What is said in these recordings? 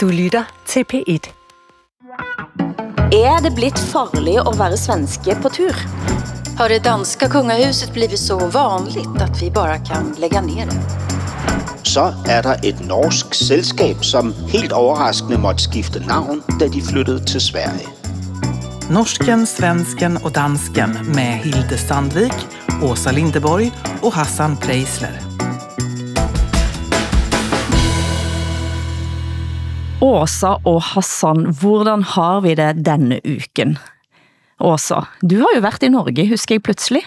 Du lytter til P1. Er det blitt farligt at være svenske på tur? Har det danska kungahuset blivit så vanligt att vi bara kan lägga ner det? Så er der et norsk selskab, som helt overraskende måtte skifte navn, da de flyttede til Sverige. Norsken, svensken och dansken med Hilde Sandvik, Åsa Lindeborg och Hassan Preisler. Åsa og Hassan, hvordan har vi det denne uken? Åsa, du har jo været i Norge, husker jeg pludselig.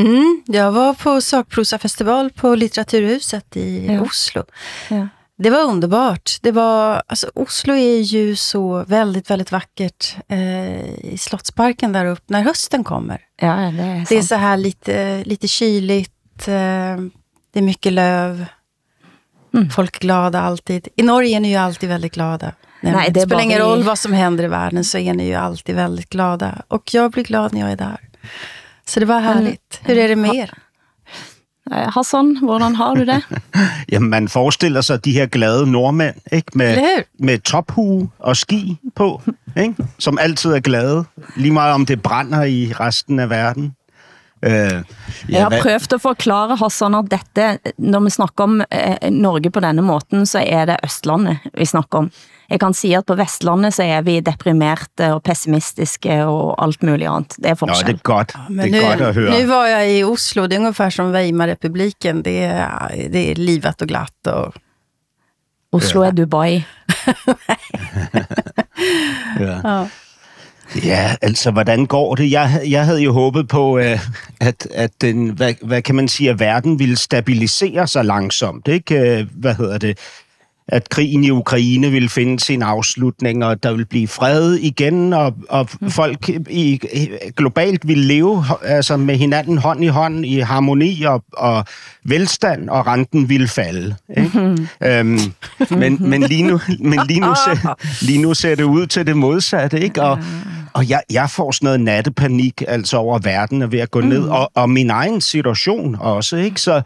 Mm, jag var på sakprosafestival på Litteraturhuset i Ja. Oslo. Ja. Det var underbart. Det var, alltså, Oslo är ju så väldigt, väldigt vackert eh, i Slottsparken där uppe när hösten kommer. Ja, det er Det är sant. så här lite, lite kyligt, eh, det är mycket löv. Mm. Folk glada alltid. I Norge är ni ju alltid väldigt glada. Nej, Nej, det, spelar ingen i- roll vad som händer i världen så är ni ju alltid väldigt glada. Och jag blir glad när jag är där. Så det var härligt. Hur är det med er? Hassan, hvordan har du det? Jamen, man forestiller sig de her glade nordmænd, ikke? Med, med tophue og ski på, ikke? Som altid er glade, lige meget om det brænder i resten af verden. Øh, Jeg har prøvet at forklare Hassan at dette, når vi snakker om eh, Norge på denne måten, så er det Østlandet vi snakker om. Jeg kan sige at på Vestlandet så er vi deprimerte og pessimistiske og alt muligt andet. Det er forskel. det er godt. Men det er nu, godt at høre. nu var jag i Oslo, det är ungefär som Weimarrepubliken. Det är, det är livat och glatt. Och, Oslo er Dubai. Ja. ja. Ja, altså, hvordan går det? Jeg, jeg havde jo håbet på, øh, at, at den, hvad, hvad kan man sige, at verden ville stabilisere sig langsomt, ikke? Øh, Hvad hedder det? At krigen i Ukraine ville finde sin afslutning, og der ville blive fred igen, og, og folk i, globalt ville leve altså med hinanden hånd i hånd i harmoni og, og velstand, og renten ville falde. Ikke? øhm, men, men, lige nu, men lige, nu ser, lige nu ser det ud til det modsatte, ikke? Og, og jeg, jeg får sådan noget nattepanik, altså over verden er ved at gå ned, og, og min egen situation også, ikke? Så,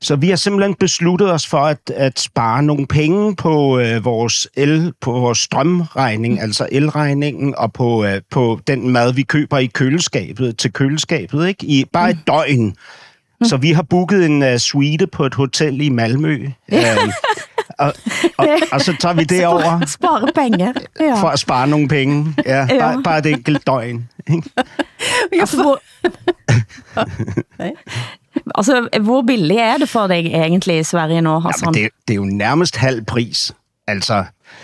så vi har simpelthen besluttet os for at, at spare nogle penge på øh, vores el, på vores strømregning, altså elregningen, og på, øh, på den mad, vi køber i køleskabet, til køleskabet, ikke? I bare et døgn. Så vi har booket en uh, suite på et hotel i Malmø. Øh, og, og, og så tager vi det over Spare penge. Ja. for at spare nogle penge. Ja, Ja. bare, bare et enkelt døgn. ikke? Altså, hvor, altså, hvor billig er det for dig egentlig i Sverige nu, Hassan? Jamen, det, det er jo nærmest halv pris. Altså,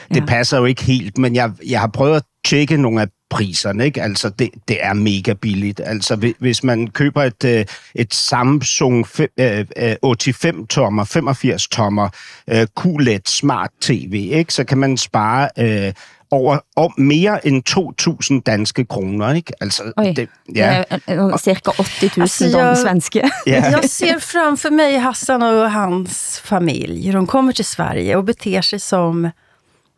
det Ja. ja. passer jo ikke helt, men jeg, jeg har prøvet at tjekke nogle af priserne, ikke? Altså, det, det er mega billigt. Altså, hvi- hvis man køber et, øh, et Samsung fem- øh, øh, 85-tommer, 85-tommer øh, QLED Smart TV, ikke? Så kan man spare øh, over, over mere end 2.000 danske kroner, ikke? Altså, Oj, det, ja, er eh, cirka 80 000 Altså, altså, jeg- svenske. ja. Jag ser framför mig Hassan och hans familj. De kommer till Sverige och beter sig som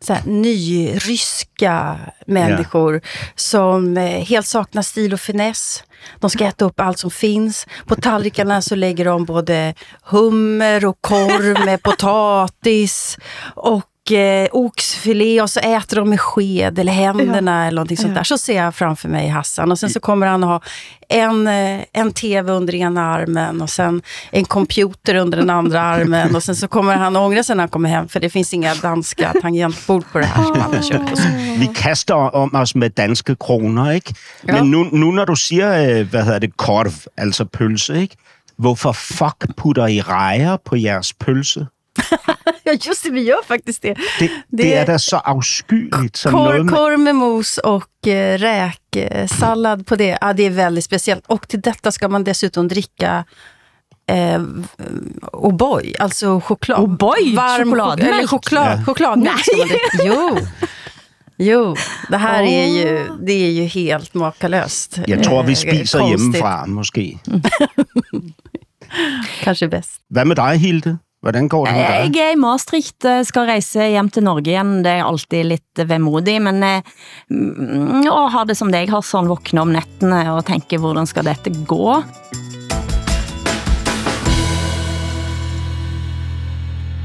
så här, nyryska människor som eh, helt saknar stil och finess. De ska äta upp allt som finns. På tallrikarna så lägger de både hummer och korv med potatis och eh, oxfilé och så äter de med sked eller händerna eller någonting sånt där. Så ser jag framför mig Hassan. Och sen så kommer han ha en, eh, en tv under ena armen och sen en computer under den andra armen. Och sen så kommer han ångra sig när han kommer hem för det finns inga danska tangentbord på det här som han har köpt. Och så. Vi kaster om os med danske kroner, ikke? Ja. Men nu, nu når du siger, øh, hvad hedder det, korv, altså pølse, ikke? Hvorfor fuck putter I rejer på jeres pølse? Ja, just det, vi gör faktiskt det. Det, det, det er da så afskyeligt som noget med... korv med mos och eh, räksallad på det. Ja, det är väldigt speciellt. Och till detta ska man dessutom dricka eh, O'boy, alltså choklad. O'boy? Varm Chokladmjölk? chok- Eller choklad, Ja. chokladmjölk dricka. Jo. Jo, det här är ju, det är ju helt makalöst. Jeg tror, vi Eh, spiser konstigt. hjemmefra, måske. Kanske bäst. Hvad med dig, Hilde? Hvordan går det med dig? Jeg er i Maastricht, eh, skal rejse hjem til Norge igen. Det er alltid lidt vemodig, men eh, mm, og har det som deg, har sånn våkne om nettene og tænke, hvordan skal dette gå?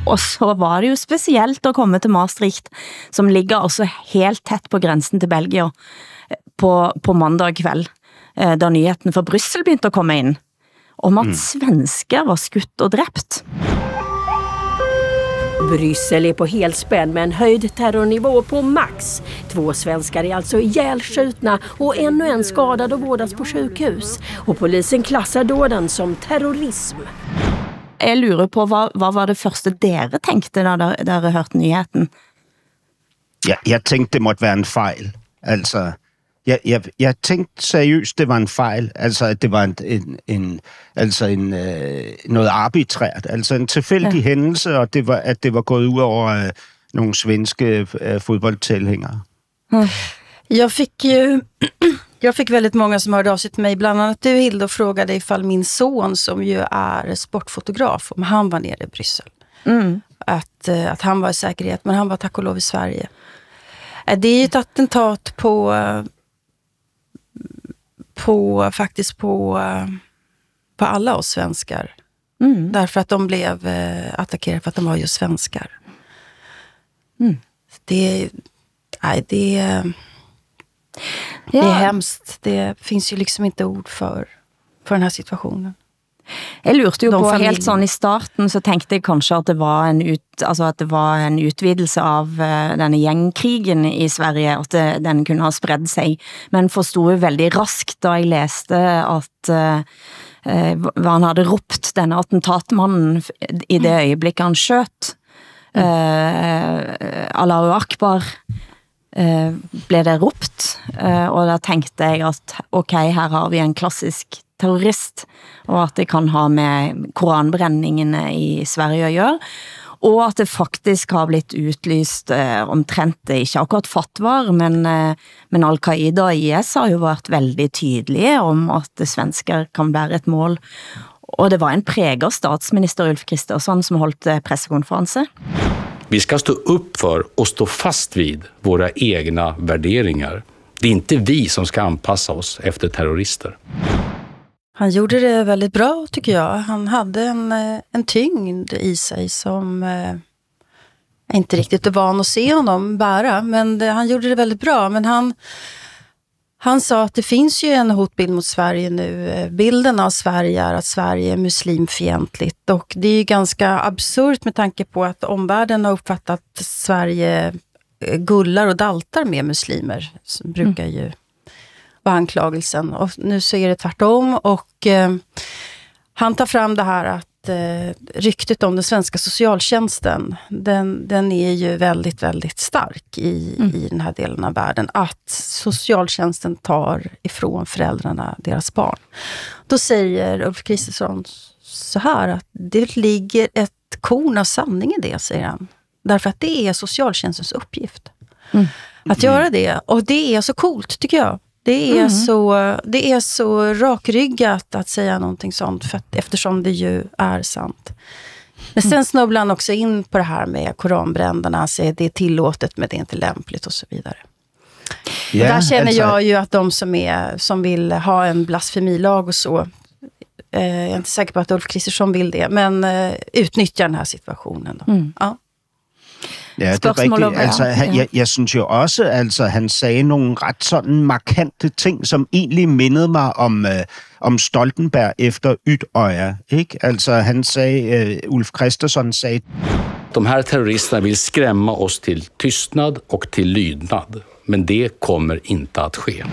Og så var det jo specielt at komme til Maastricht, som ligger også helt tæt på grænsen til Belgia på, på mandag eh, da nyheten fra Bryssel begyndte at komme ind, om at svensker var skutt og dræbt. Bryssel är på helspänn med en höjd terrornivå på max. Två svenskar är alltså ihjälskjutna och ännu en skadad och vårdas på sjukhus. Och polisen klassar dåden som terrorism. Jeg lurer på, hvad, hvad var det første dere tænkte, da dere, dere hørte nyheten? Jeg, jeg tænkte, det måtte være en fejl. Altså, jeg, jeg, jeg tænkte seriøst, det var en fejl. Altså, at det var en, en, en, altså en, øh, noget arbitrært. Altså en tilfældig ja. hændelse, og det var, at det var gået ud over øh, nogle svenske øh, fodboldtilhængere. Hmm. Jag fick ju jag fick väldigt många som hörde av sig till mig, bland annat du Hilde, och frågade ifall min son, som ju är sportfotograf, om han var nere i Bryssel. Mm. Att, eh, att han var i säkerhet, men han var tack och lov i Sverige. Eh, det är ju ett attentat på på, faktiskt på, på alla oss svenskar. Mm. Därför att de blev eh, attackerade för att de var just svenskar. Mm. Det, nej, det, ja. det är hemskt. Det finns ju liksom inte ord för, för den här situationen. Jeg lurte jo på familien. helt sådan i starten, så tænkte jeg kanskje at det var en, ut, altså at det var en utvidelse av uh, denne gængkrigen i Sverige, at det, den kunne ha spredt sig, men forstod veldig raskt, da jeg læste at uh, uh, han havde ropt denne attentatmannen i det øjeblik han skjøt. Uh, Allahu Akbar uh, blev det ropt, uh, og da tænkte jeg at ok, her har vi en klassisk terrorist, og at det kan ha med koranbrændingene i Sverige at gøre, og at det faktisk har blitt utlyst eh, omtrent, ikke akkurat fatvar, men, eh, men Al-Qaida og IS har jo været veldig tydelige om at svensker kan være et mål. Og det var en præger statsminister Ulf Kristersson som holdt eh, pressekonference. Vi ska stå upp för och stå fast vid våra egna värderingar. Det är inte vi som ska anpassa oss efter terrorister. Han gjorde det väldigt bra tycker jag. Han hade en, eh, en tyngd i sig som eh, inte riktigt är van att se honom bära. Men det, han gjorde det väldigt bra. Men han, han sa att det finns ju en hotbild mot Sverige nu. Eh, bilden av Sverige är att Sverige är muslimfientligt. Och det är ju ganska absurt med tanke på att omvärlden har uppfattat Sverige gullar och daltar med muslimer. Som brukar ju var anklagelsen. Och nu så är det tvärtom. Och eh, han tar fram det här att eh, ryktet om den svenska socialtjänsten, den, den är ju väldigt, väldigt stark i, mm. i den här delen av världen. Att socialtjänsten tar ifrån föräldrarna deras barn. Då säger Ulf Kristersson så här, att det ligger ett korn av sanning i det, säger han. Därför att det är socialtjänstens uppgift. Mm. Att göra det. Och det är så coolt, tycker jag. Det är, mm. så, det är så rakryggat att säga någonting sånt, för att, eftersom det ju är sant. Men sen mm. snubblar han också in på det här med koranbränderna. Han säger det är tillåtet, men det är inte lämpligt och så vidare. Yeah, där känner jag ju att de som, är, som vill ha en blasfemilag og så, eh, jag är inte säker på att Ulf Kristersson vill det, men eh, utnyttjar den här situationen. Då. Mm. Ja. Ja, det er rigtigt. Altså, han, ja. jeg, jeg synes jo også, altså, han sagde nogle ret sådan markante ting, som egentlig mindede mig om, øh, om Stoltenberg efter Ytøjer. Ikke? Altså, han sagde, øh, Ulf Kristersson sagde... De här terroristerna vill skrämma oss till tystnad och till lydnad, men det kommer inte att ske.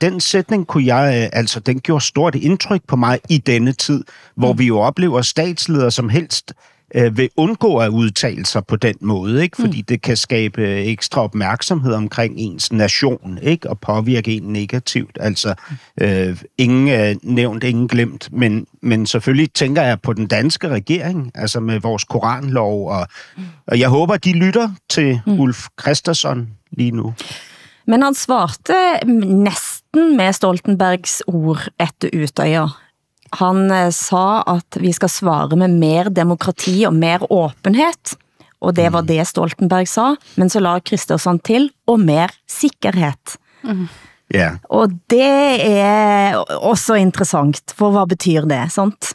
Den sætning kunne jeg, øh, altså den gjorde stort indtryk på mig i denne tid, hvor mm. vi jo oplever statsledere som helst øh, vil undgå at udtale sig på den måde, ikke? fordi mm. det kan skabe ekstra opmærksomhed omkring ens nation ikke? og påvirke en negativt. Altså, øh, ingen øh, nævnt, ingen glemt, men, men selvfølgelig tænker jeg på den danske regering, altså med vores koranlov, og, og jeg håber, de lytter til mm. Ulf Christensen lige nu. Men han svarte næsten med Stoltenbergs ord efter Utøya. Han eh, sa at vi skal svare med mer demokrati og mer åbenhed, og det var mm. det Stoltenberg sa, men så la Kristersson til, og mer sikkerhed. Mm. Yeah. Og det er også interessant, for hvad betyder det, sant?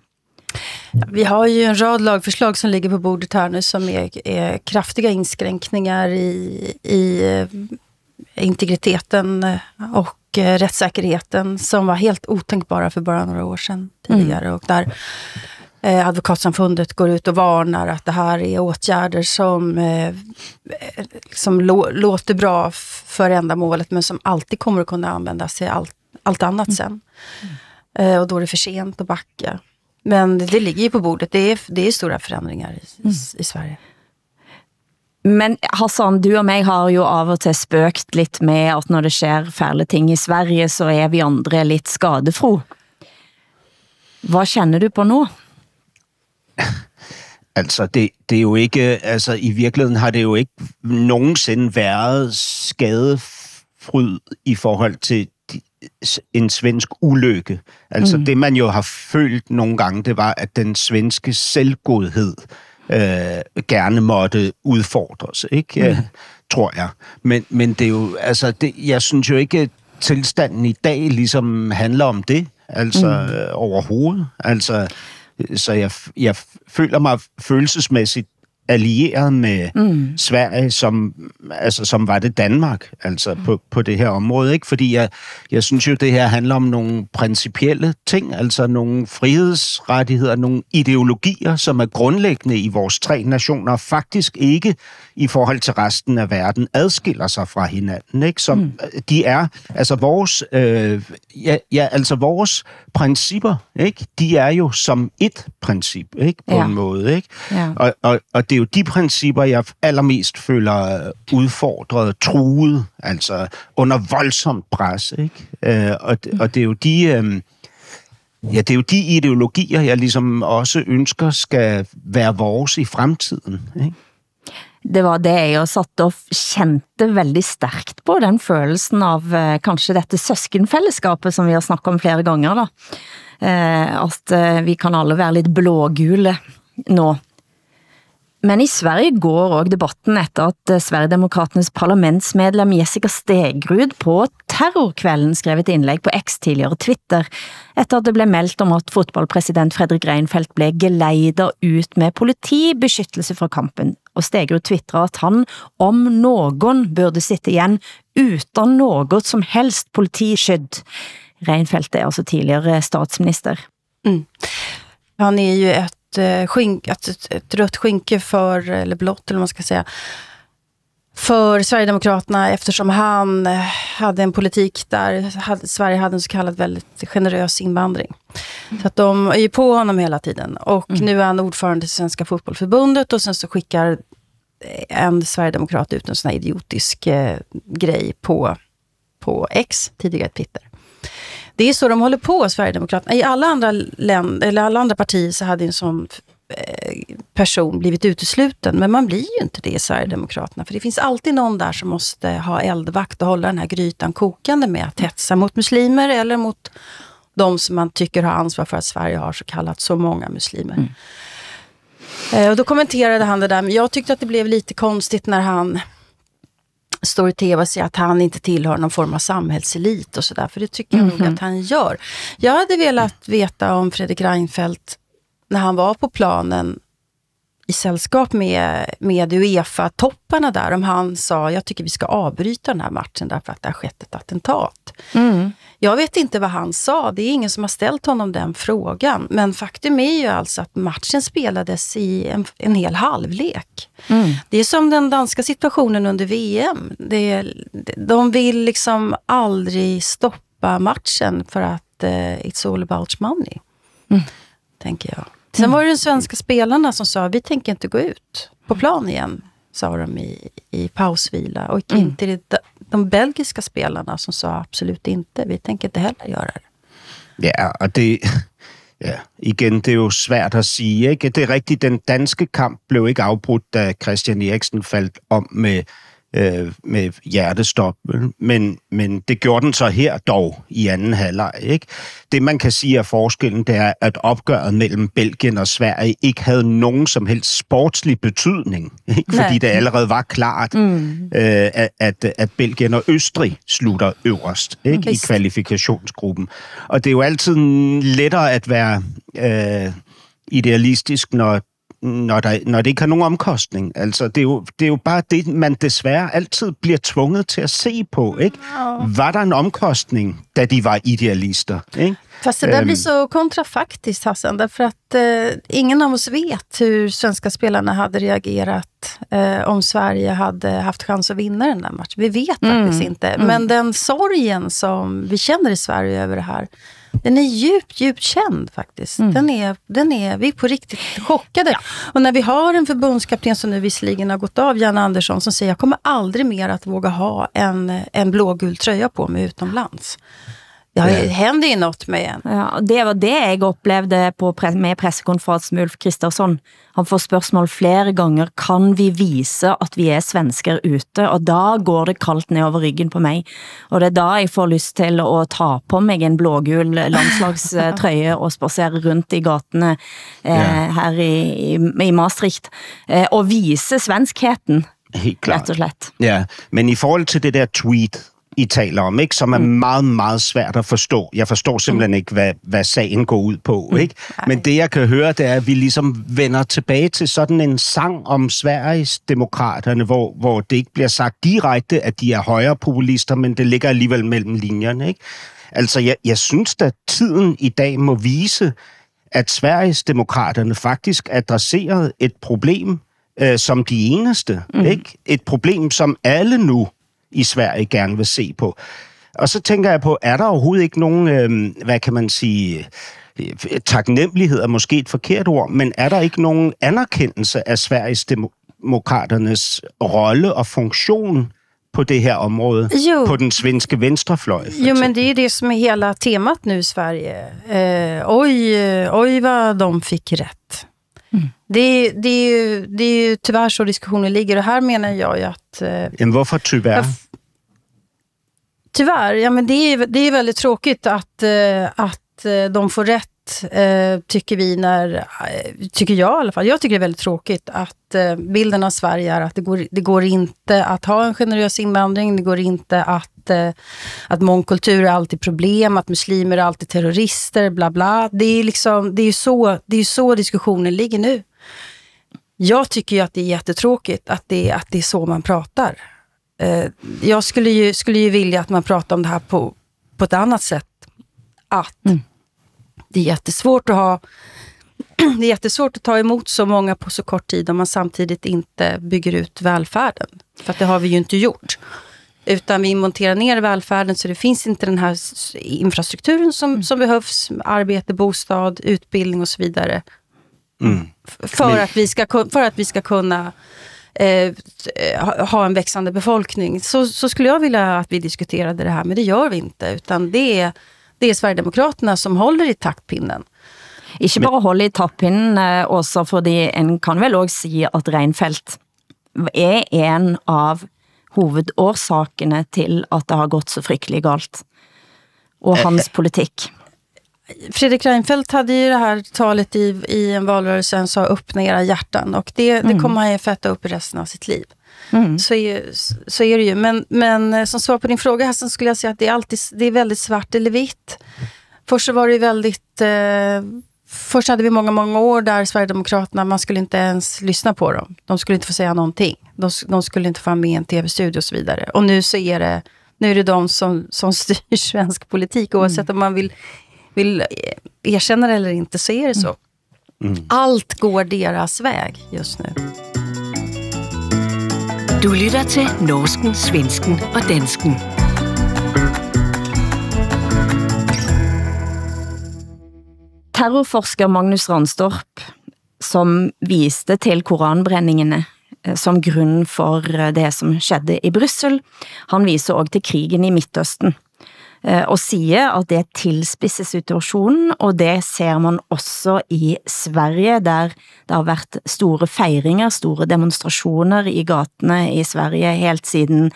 Vi har ju en rad lagförslag som ligger på bordet här nu som är, är kraftiga inskränkningar i, i eh, integriteten och eh, rättssäkerheten som var helt otänkbara för bara några år sedan tidigare. Mm. Och där eh, Advokatsamfundet går ut och varnar att det här är åtgärder som, eh, som låter bra för ändamålet men som alltid kommer att kunna användas till allt, allt annat mm. sen. Mm. och då är det för sent att backa. Men det ligger ju på bordet. Det är, det är stora förändringar i, mm. i Sverige. Men Hassan, du og mig har jo av og til spøkt lidt med, at når det sker færle ting i Sverige, så er vi andre lidt skadefro. Hvad kender du på nu? Altså, det, det er jo ikke, altså i virkeligheden har det jo ikke nogensinde været skadefryd i forhold til en svensk ulykke. Altså mm. det, man jo har følt nogle gange, det var, at den svenske selvgodhed øh, gerne måtte udfordres, ikke? Mm. tror jeg. Men, men det er jo, altså, det, jeg synes jo ikke, at tilstanden i dag ligesom handler om det, altså mm. øh, overhovedet. Altså, så jeg, jeg føler mig følelsesmæssigt allieret med mm. Sverige, som, altså, som var det Danmark, altså på, på det her område. Ikke? Fordi jeg, jeg synes jo, det her handler om nogle principielle ting, altså nogle frihedsrettigheder, nogle ideologier, som er grundlæggende i vores tre nationer, faktisk ikke i forhold til resten af verden adskiller sig fra hinanden. Ikke? Som, mm. De er, altså vores, øh, ja, ja, altså vores principper, ikke? de er jo som et princip, ikke? på ja. en måde. Ikke? Ja. Og, og, og det er jo de principper, jeg allermest føler udfordret, truet, altså under voldsomt pres. Ikke? Øh, og, og det er jo de... Øh, Ja, det er jo de ideologier, jeg ligesom også ønsker skal være vores i fremtiden. Ikke? Det var det jeg satt og kjente veldig stærkt på, den følelsen av eh, kanskje dette søskenfællesskapet, som vi har snakket om flere ganger da. Eh, at eh, vi kan alle være lidt blågule nå. Men i Sverige går også debatten efter at eh, Sverigedemokraternes parlamentsmedlem Jessica Stegrud på terrorkvällen skrev et indlæg på X tidligere Twitter, efter at det blev meldt om at fotballpresident Fredrik Reinfeldt blev geleider ut med politibeskyttelse fra kampen og Stegrud twittra at han om någon burde sitte igen utan något som helst politiskydd. Reinfeldt er altså tidligere statsminister. Mm. Han är ju ett, eh, skink, ett, ett rött skynke för, eller blått eller vad man ska säga, för Sverigedemokraterna eftersom han eh, hade en politik där Sverige hade en så kallad väldigt generös invandring. Mm. Så att de är ju på honom hela tiden. Och mm. nu är han ordförande i Svenska fotbollförbundet och sen så skickar en Sverigedemokrat ut en sån här idiotisk eh, grej på, på X, tidigare Twitter. Det är så de håller på, Sverigedemokraterna. I alla andra, länder, eller alla andra partier så hade en sån eh, person blivit utesluten. Men man blir ju inte det i Sverigedemokraterna. För det finns alltid någon där som måste ha eldvakt och hålla den här grytan kokande med att hetsa mot muslimer eller mot de som man tycker har ansvar för att Sverige har så kallat så många muslimer. Mm. Eh, och då kommenterade han det där, men jag tyckte att det blev lite konstigt när han står i tv och säger att han inte tillhör någon form av samhällselit och sådär, för det tycker jag mm -hmm. nog mhm. att han gör. Jag hade velat veta om Fredrik Reinfeldt, när han var på planen i sällskap med, med Uefa-topparna där, om han sa, jag tycker vi ska avbryta den här matchen därför att det har skett ett attentat. Mm. Jag vet inte vad han sa, det är ingen som har ställt honom den frågan. Men faktum är ju alltså att matchen spelades i en, en hel halvlek. Mm. Det är som den danska situationen under VM. Det, de vill liksom aldrig stoppa matchen för att uh, it's all about money. Mm. Tänker jag. Sen var det de svenska spelarna som sa, vi tänker inte gå ut på plan igen, sa de i, i pausvila. Och mm. inte det, de belgiska spelarna som sa absolut inte, vi tänker inte heller göra det. Ja, og det, ja, igen, det er jo svært at sige. Ikke? Det er rigtigt, den danske kamp blev ikke afbrudt, da Christian Eriksen faldt om med øh, med hjertestop. Men, men det gjorde den så her dog i anden halvleg. Ikke? Det man kan sige er forskellen, det er, at opgøret mellem Belgien og Sverige ikke havde nogen som helst sportslig betydning. Ikke? Fordi det allerede var klart, mm. øh, at, at Belgien og Østrig slutter øverst ikke? i kvalifikationsgruppen. Og det er jo altid lettere at være... Øh, idealistisk, når, når, der, når det ikke har nogen omkostning. Altså, det er, jo, det er jo bare det, man desværre altid bliver tvunget til at se på. Ikke? Var der en omkostning, da de var idealister? Ikke? Fast det där blir så kontrafaktiskt Hassan, därför att eh, ingen av oss vet hur svenska spelarna hade reagerat eh, om Sverige hade haft chans att vinna den där matchen. Vi vet faktiskt inte. Mm. Men den sorgen som vi känner i Sverige över det här, den är djupt, djupt känd faktiskt. Mm. Den är, den är, vi är på riktigt chockade. Och när vi har en förbundskapten som nu visserligen har gått av, Jan Andersson, som säger jag kommer aldrig mer att våga ha en, en blågul tröja på mig utomlands. Det har, händer ju något med en. Ja, det var det jeg oplevde på pre med pressekonferensen med Ulf Kristersson. Han får spørgsmål flere ganger, kan vi vise at vi er svensker ute? Og da går det kaldt ned over ryggen på mig. Og det er da jeg får lyst til at ta på mig en blågul landslagstrøje og spasere rundt i gatene eh, Ja. her i, i, i Maastricht. Eh, og vise svenskheten, Helt klart. rett og slett. Ja, men i forhold til det der tweet, I taler om, ikke, som er mm. meget, meget svært at forstå. Jeg forstår simpelthen mm. ikke, hvad, hvad sagen går ud på. Mm. Ikke? Men det, jeg kan høre, det er, at vi ligesom vender tilbage til sådan en sang om Sveriges demokraterne, hvor, hvor det ikke bliver sagt direkte, at de er højre populister, men det ligger alligevel mellem linjerne. Ikke? Altså, jeg, jeg synes, at tiden i dag må vise, at Sveriges demokraterne faktisk adresserede et problem øh, som de eneste. Mm. Ikke? Et problem, som alle nu i Sverige gerne vil se på. Og så tænker jeg på, er der overhovedet ikke nogen, øh, hvad kan man sige, øh, taknemmelighed er måske et forkert ord, men er der ikke nogen anerkendelse af Sveriges demokraternes rolle og funktion på det her område, Jo. på den svenske venstrefløj? Jo, men det är det som är hela temat nu i Sverige. Eh, oj, eh, oj vad de fick rätt. Det, det, är ju, det är ju tyvärr så diskussionen ligger. Och här menar jag ju att... Eh, Jamen, hvorfor tyvärr? tyvärr, ja men det är, det är väldigt tråkigt att, eh, att eh, de får rätt, eh, tycker vi, när, eh, tycker jag i alla fall. Jag tycker det är väldigt tråkigt att eh, bilden av Sverige är att det går, det går inte att ha en generös invandring, det går inte att, eh, att mångkultur är alltid problem, att muslimer är alltid terrorister, bla bla. Det är, liksom, det är ju så, det är så diskussionen ligger nu. Jag tycker ju att det är jättetråkigt att det, att det är så man pratar. Eh, jag skulle ju, skulle ju vilja att man pratar om det här på, på ett annat sätt. Att det är jättesvårt att ha det är jättesvårt att ta emot så många på så kort tid om man samtidigt inte bygger ut välfärden. För att det har vi ju inte gjort. Utan vi monterar ner välfärden så det finns inte den här infrastrukturen som, som behövs. Arbete, bostad, utbildning och så vidare. F- För, att, vi ska, för att vi ska kunna eh, ha- ha en växande befolkning. Så, så skulle jag vilja att vi diskuterade det här, men det gör vi inte. Utan det är, det är Sverigedemokraterna som håller i taktpinnen. Ikke bare holde i tappinnen, eh, også fordi en kan vel også si at Reinfeldt er en av hovedårsakene til at det har gått så frygtelig galt. Og hans politik. Fredrik Reinfeldt hade ju det här talet i, i en valrörelse, han sa öppna era hjärtan. Och det, det kommer han ju fätta upp i resten av sitt liv. Så, är, ju- så är det ju. Men, men eh, som svar på din fråga Hassan skulle jag säga att det är, alltid, det är väldigt svart eller vitt. Först så var det ju väldigt... Eh, först hade vi många, många år där Sverigedemokraterna, man skulle inte ens lyssna på dem. De skulle inte få säga någonting. De, de skulle inte få vara med i en tv-studio och så vidare. Och nu så är det, nu är det de som, som styr svensk politik. Oavsett om man vill, vill eh, erkänna det eller inte, så är det så. Allt går deras väg just nu. Du lytter til Norsken, Svensken og Dansken. Terrorforsker Magnus Ranstorp, som viste til koranbrændingene eh, som grund for eh, det som skedde i Bryssel, han viser også til krigen i Midtøsten eh, og siger, at det tilspidser situationen, og det ser man også i Sverige, der det har været store fejringer, store demonstrationer i gatene i Sverige, helt siden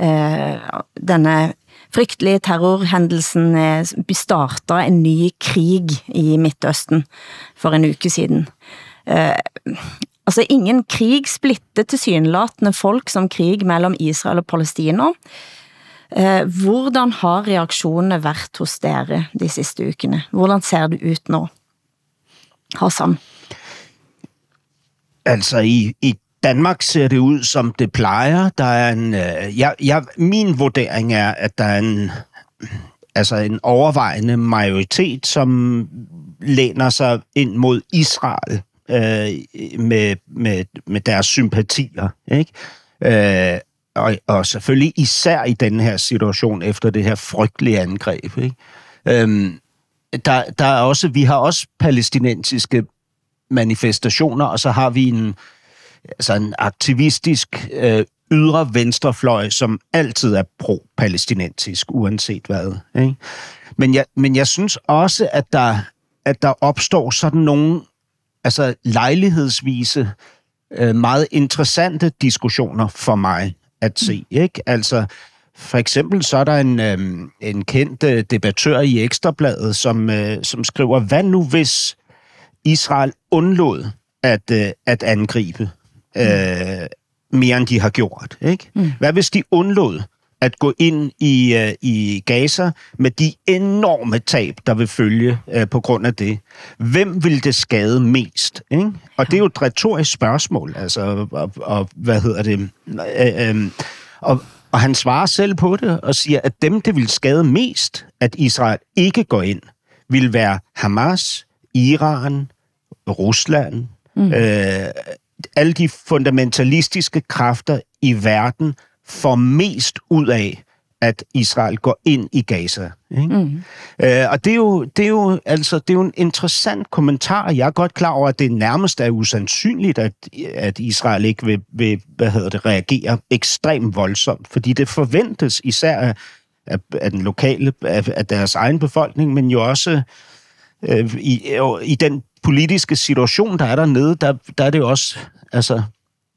eh, denne frygtelige terrorhendelsen eh, startede en ny krig i Midtøsten for en uke siden. Eh, altså ingen krig splittede til synlatende folk som krig mellem Israel og Palestina. Eh, hvordan har reaktionerne været hos dere de sidste ukene? Hvordan ser det ut nu? Hassan? Altså i, i Danmark ser det ud, som det plejer. Der er en, øh, jeg, jeg, min vurdering er, at der er en, altså en overvejende majoritet, som læner sig ind mod Israel øh, med, med, med deres sympatier. Ikke? Øh, og, og selvfølgelig især i den her situation efter det her frygtelige angreb. Ikke? Øhm, der, der er også, vi har også palæstinensiske manifestationer, og så har vi en, altså en aktivistisk øh, ydre venstrefløj, som altid er pro-palæstinensisk, uanset hvad. Ikke? Men, jeg, men jeg synes også, at der, at der opstår sådan nogle altså lejlighedsvise, øh, meget interessante diskussioner for mig at se. Ikke? Altså, for eksempel så er der en, øh, en kendt øh, debattør i Ekstrabladet, som, øh, som skriver, hvad nu hvis Israel undlod at, øh, at angribe øh, mere end de har gjort? Ikke? Mm. Hvad hvis de undlod at gå ind i, øh, i Gaza med de enorme tab, der vil følge øh, på grund af det. Hvem vil det skade mest? Ikke? Og det er jo et retorisk spørgsmål. Altså, og, og hvad hedder det? Øh, øh, og, og han svarer selv på det og siger, at dem, det vil skade mest, at Israel ikke går ind, vil være Hamas, Iran, Rusland, mm. øh, alle de fundamentalistiske kræfter i verden, får mest ud af, at Israel går ind i Gaza. Ikke? Mm. Øh, og det er, jo, det, er jo, altså, det er jo en interessant kommentar. Jeg er godt klar over, at det nærmest er usandsynligt, at, at Israel ikke vil, vil hvad hedder det, reagere ekstremt voldsomt, fordi det forventes især af, af, af den lokale, af, af deres egen befolkning, men jo også øh, i, i den politiske situation, der er dernede, der, der er det jo også altså,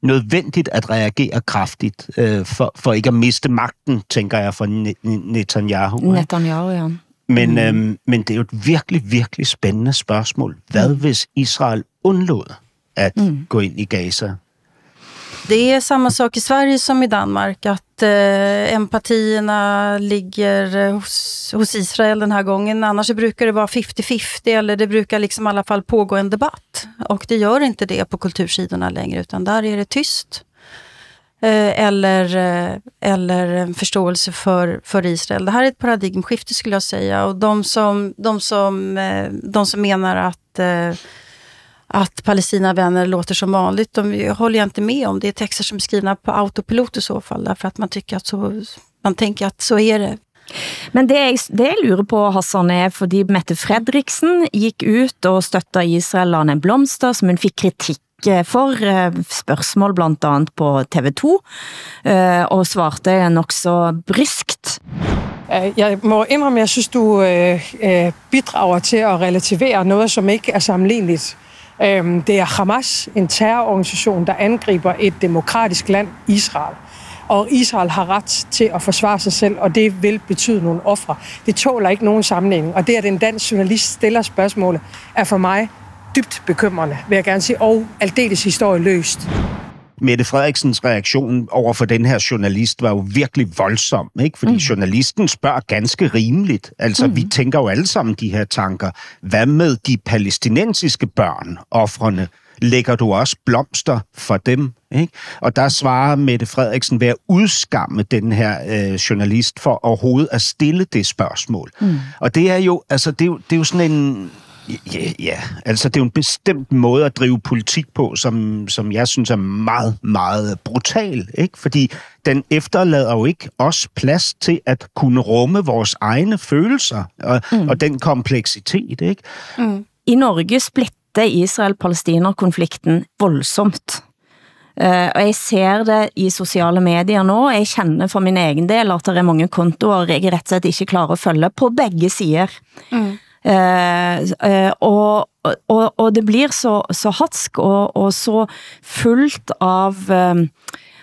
nødvendigt at reagere kraftigt, øh, for, for ikke at miste magten, tænker jeg, for Netanyahu. Netanyahu, ja. Men, mm. øhm, men det er jo et virkelig, virkelig spændende spørgsmål. Hvad mm. hvis Israel undlod at mm. gå ind i Gaza? Det är samma sak i Sverige som i Danmark, att eh, empatierna ligger hos, hos Israel den här gången. Annars brukar det vara 50-50 eller det brukar liksom i alla fall pågå en debatt. Och det gör inte det på kultursidorna längre, utan där är det tyst. Eh, eller, eh, eller en förståelse för, för Israel. Det här är ett paradigmskifte skulle jag säga. Och de som, de som, eh, de som menar att eh, att Palestinavänner låter som vanligt. De håller jag inte med om. Det är texter som är skrivna på autopilot i så fall, därför att man tycker att så, man tänker att så är det. Men det jeg, det jeg lurer på, Hassan, er fordi Mette Fredriksen gik ut og støtter Israel en blomster, som hun fik kritik eh, for eh, spørgsmål blandt andet på TV2, eh, og svarte nok så bryskt. Jeg må indrømme, jeg synes, du bidrager til at relativere noget, som ikke er sammenligneligt. Øhm, det er Hamas, en terrororganisation, der angriber et demokratisk land, Israel. Og Israel har ret til at forsvare sig selv, og det vil betyde nogle ofre. Det tåler ikke nogen sammenligning. Og det, at en dansk journalist stiller spørgsmålet, er for mig dybt bekymrende, vil jeg gerne sige, og aldeles historieløst. Mette Frederiksens reaktion over for den her journalist var jo virkelig voldsom, ikke? Fordi mm. journalisten spørger ganske rimeligt. Altså, mm. vi tænker jo alle sammen de her tanker. Hvad med de palæstinensiske børn, offrene? Lægger du også blomster for dem? Ikke? Og der svarer Mette Frederiksen ved at udskamme den her øh, journalist for overhovedet at stille det spørgsmål. Mm. Og det er jo, altså, det er jo, det er jo sådan en Ja, ja, altså det er jo en bestemt måde at drive politik på, som, som jeg synes er meget, meget brutal, ikke? Fordi den efterlader jo ikke os plads til at kunne rumme vores egne følelser og, mm. og den kompleksitet, ikke? Mm. I Norge splitter Israel-Palestina-konflikten voldsomt. Uh, og jeg ser det i sociale medier nå. Jeg kender for min egen del at der er mange kontoer jeg rett og slett ikke klarer at følge på begge sider. Mm. Eh, eh, og, og, og det blir så, så hatsk og, og så fuldt av eh,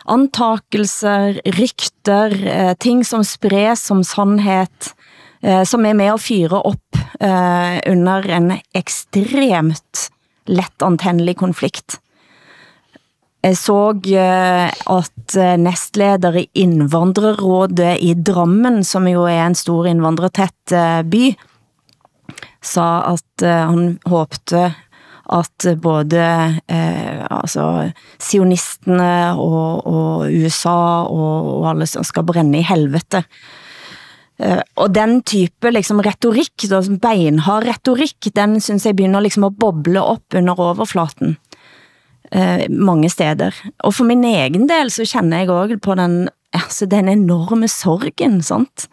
antakelser, rykter, eh, ting som spres som sandhed, eh, som er med at fyre op eh, under en ekstremt letantændelig konflikt. Jeg så eh, at eh, nestleder i Indvandrerrådet i Drammen, som jo er en stor indvandretæt eh, by, sa at eh, han håbte at både eh, altså, sionistene og, og USA og, og alle som skal brænde i helvete. Eh, og den type liksom, retorik, da, beinhard retorik, den synes jeg begynder liksom at boble op under overflaten eh, mange steder. Og for min egen del så kender jeg også på den, altså, den enorme sorgen, sant?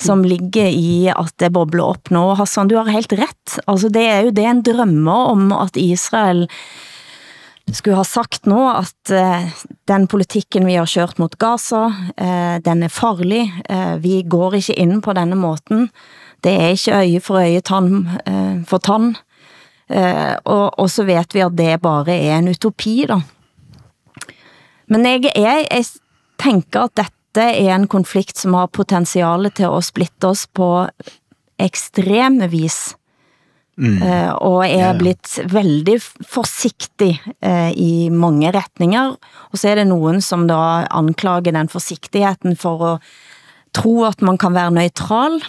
Som ligger i at det bobler op nu. Hassan, du har helt ret. Altså, det er jo det en drømmer om, at Israel skulle ha sagt nu, at eh, den politikken vi har kørt mot Gaza, eh, den er farlig. Eh, vi går ikke ind på denne måten. Det er ikke øje for øje, tand eh, for tand. Eh, og, og så vet vi, at det bare er en utopi, da. Men jeg, jeg, jeg tænker, at dette er en konflikt, som har potentiale til at splitte os på ekstreme vis. Mm. Uh, og er ja. blitt veldig forsigtig uh, i mange retninger. Og så er det nogen, som da anklager den forsigtigheten for at tro, at man kan være neutral.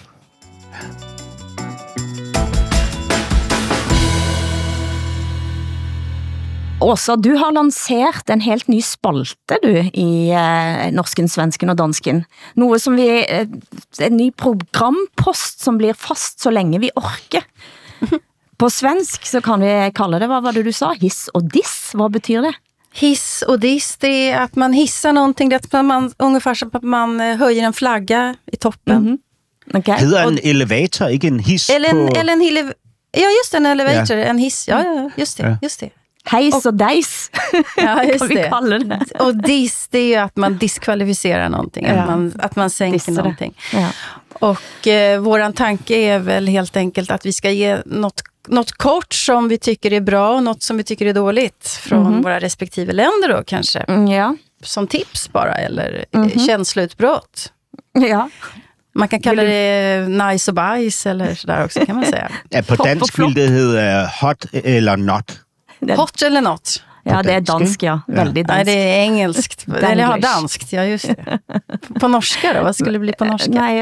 Åsa, du har lanceret en helt ny spalte du i eh, Norsken, Svensken og Dansken. Noget som vi, eh, en ny programpost som blir fast så længe vi orker. På svensk så kan vi kalde det, hvad var det du sa? Hiss og diss, hvad betyder det? Hiss och diss, det är att man hissar någonting, det är att man, ungefär som att man eh, höjer en flagga i toppen. Mm -hmm. okay. Hedder en elevator ikke en hiss? Eller en, på... eller en Ja, just en elevator, ja. en hiss. Ja, ja, just det. Ja. Just det. Hejs och dejs, ja, just vi kallar det. Och diss, det är ju att man diskvalificerar någonting, ja. att, man, att man sänker Dissar någonting. Ja. Och eh, våran tanke är väl helt enkelt att vi ska ge något, något kort som vi tycker är bra och något som vi tycker är dåligt från mm -hmm. våra respektive länder då kanske. Mm, ja. Som tips bara, eller mm -hmm. känsloutbrott. Ja. Man kan kalla det nice och bajs eller sådär också kan man säga. Ja, på dansk vill det hedder hot eller not. Hot eller not? Ja, det är dansk, ja. Väldigt dansk. Nej, det är engelskt. Eller ja, danskt, ja just det. På norska då? Vad skulle det bli på norska? Nej,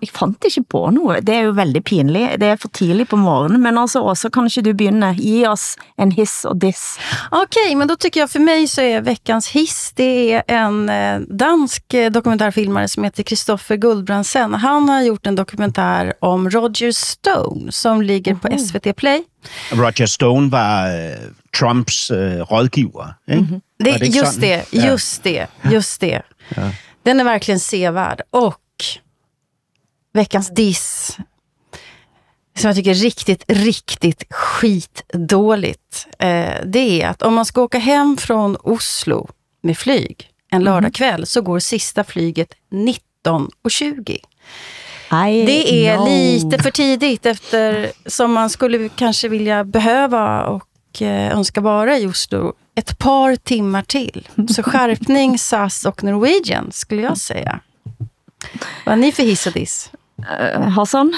jeg fandt ikke på noget. Det er jo veldig pinligt. Det er for tidligt på morgenen. Men altså, også kanske du begynner. Ge oss en hiss och diss. Okej, okay, men då tycker jag för mig så är veckans hiss, det är en eh, dansk eh, dokumentärfilmare som heter Christopher Guldbrandsen. Han har gjort en dokumentär om Roger Stone som ligger på SVT Play. Roger Stone var uh, Trumps uh, rådgiver. Ikke? Mm-hmm. Det, det just sådan? det, just det, just det. Ja. Den är verkligen sevärd. Och veckans diss, som jag tycker är riktigt, riktigt skitdåligt, eh, det är att om man ska åka hem från Oslo med flyg en mhm. lördagkväll mm. så går sista flyget 19.20. I det är know. lite för tidigt efter som man skulle kanske vilja behöva och eh, önska vara i Oslo ett par timmar till. Så skärpning SAS och Norwegian skulle jag säga. Vad är ni för hiss och diss? Uh, Hassan?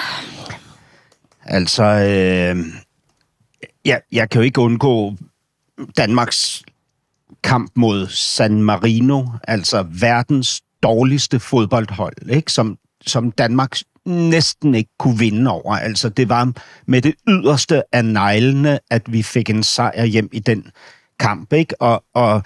Altså, øh, jeg, jeg kan jo ikke undgå Danmarks kamp mod San Marino, altså verdens dårligste fodboldhold, ikke? Som, som Danmark næsten ikke kunne vinde over. Altså, det var med det yderste af neglene, at vi fik en sejr hjem i den kamp, ikke? Og, og,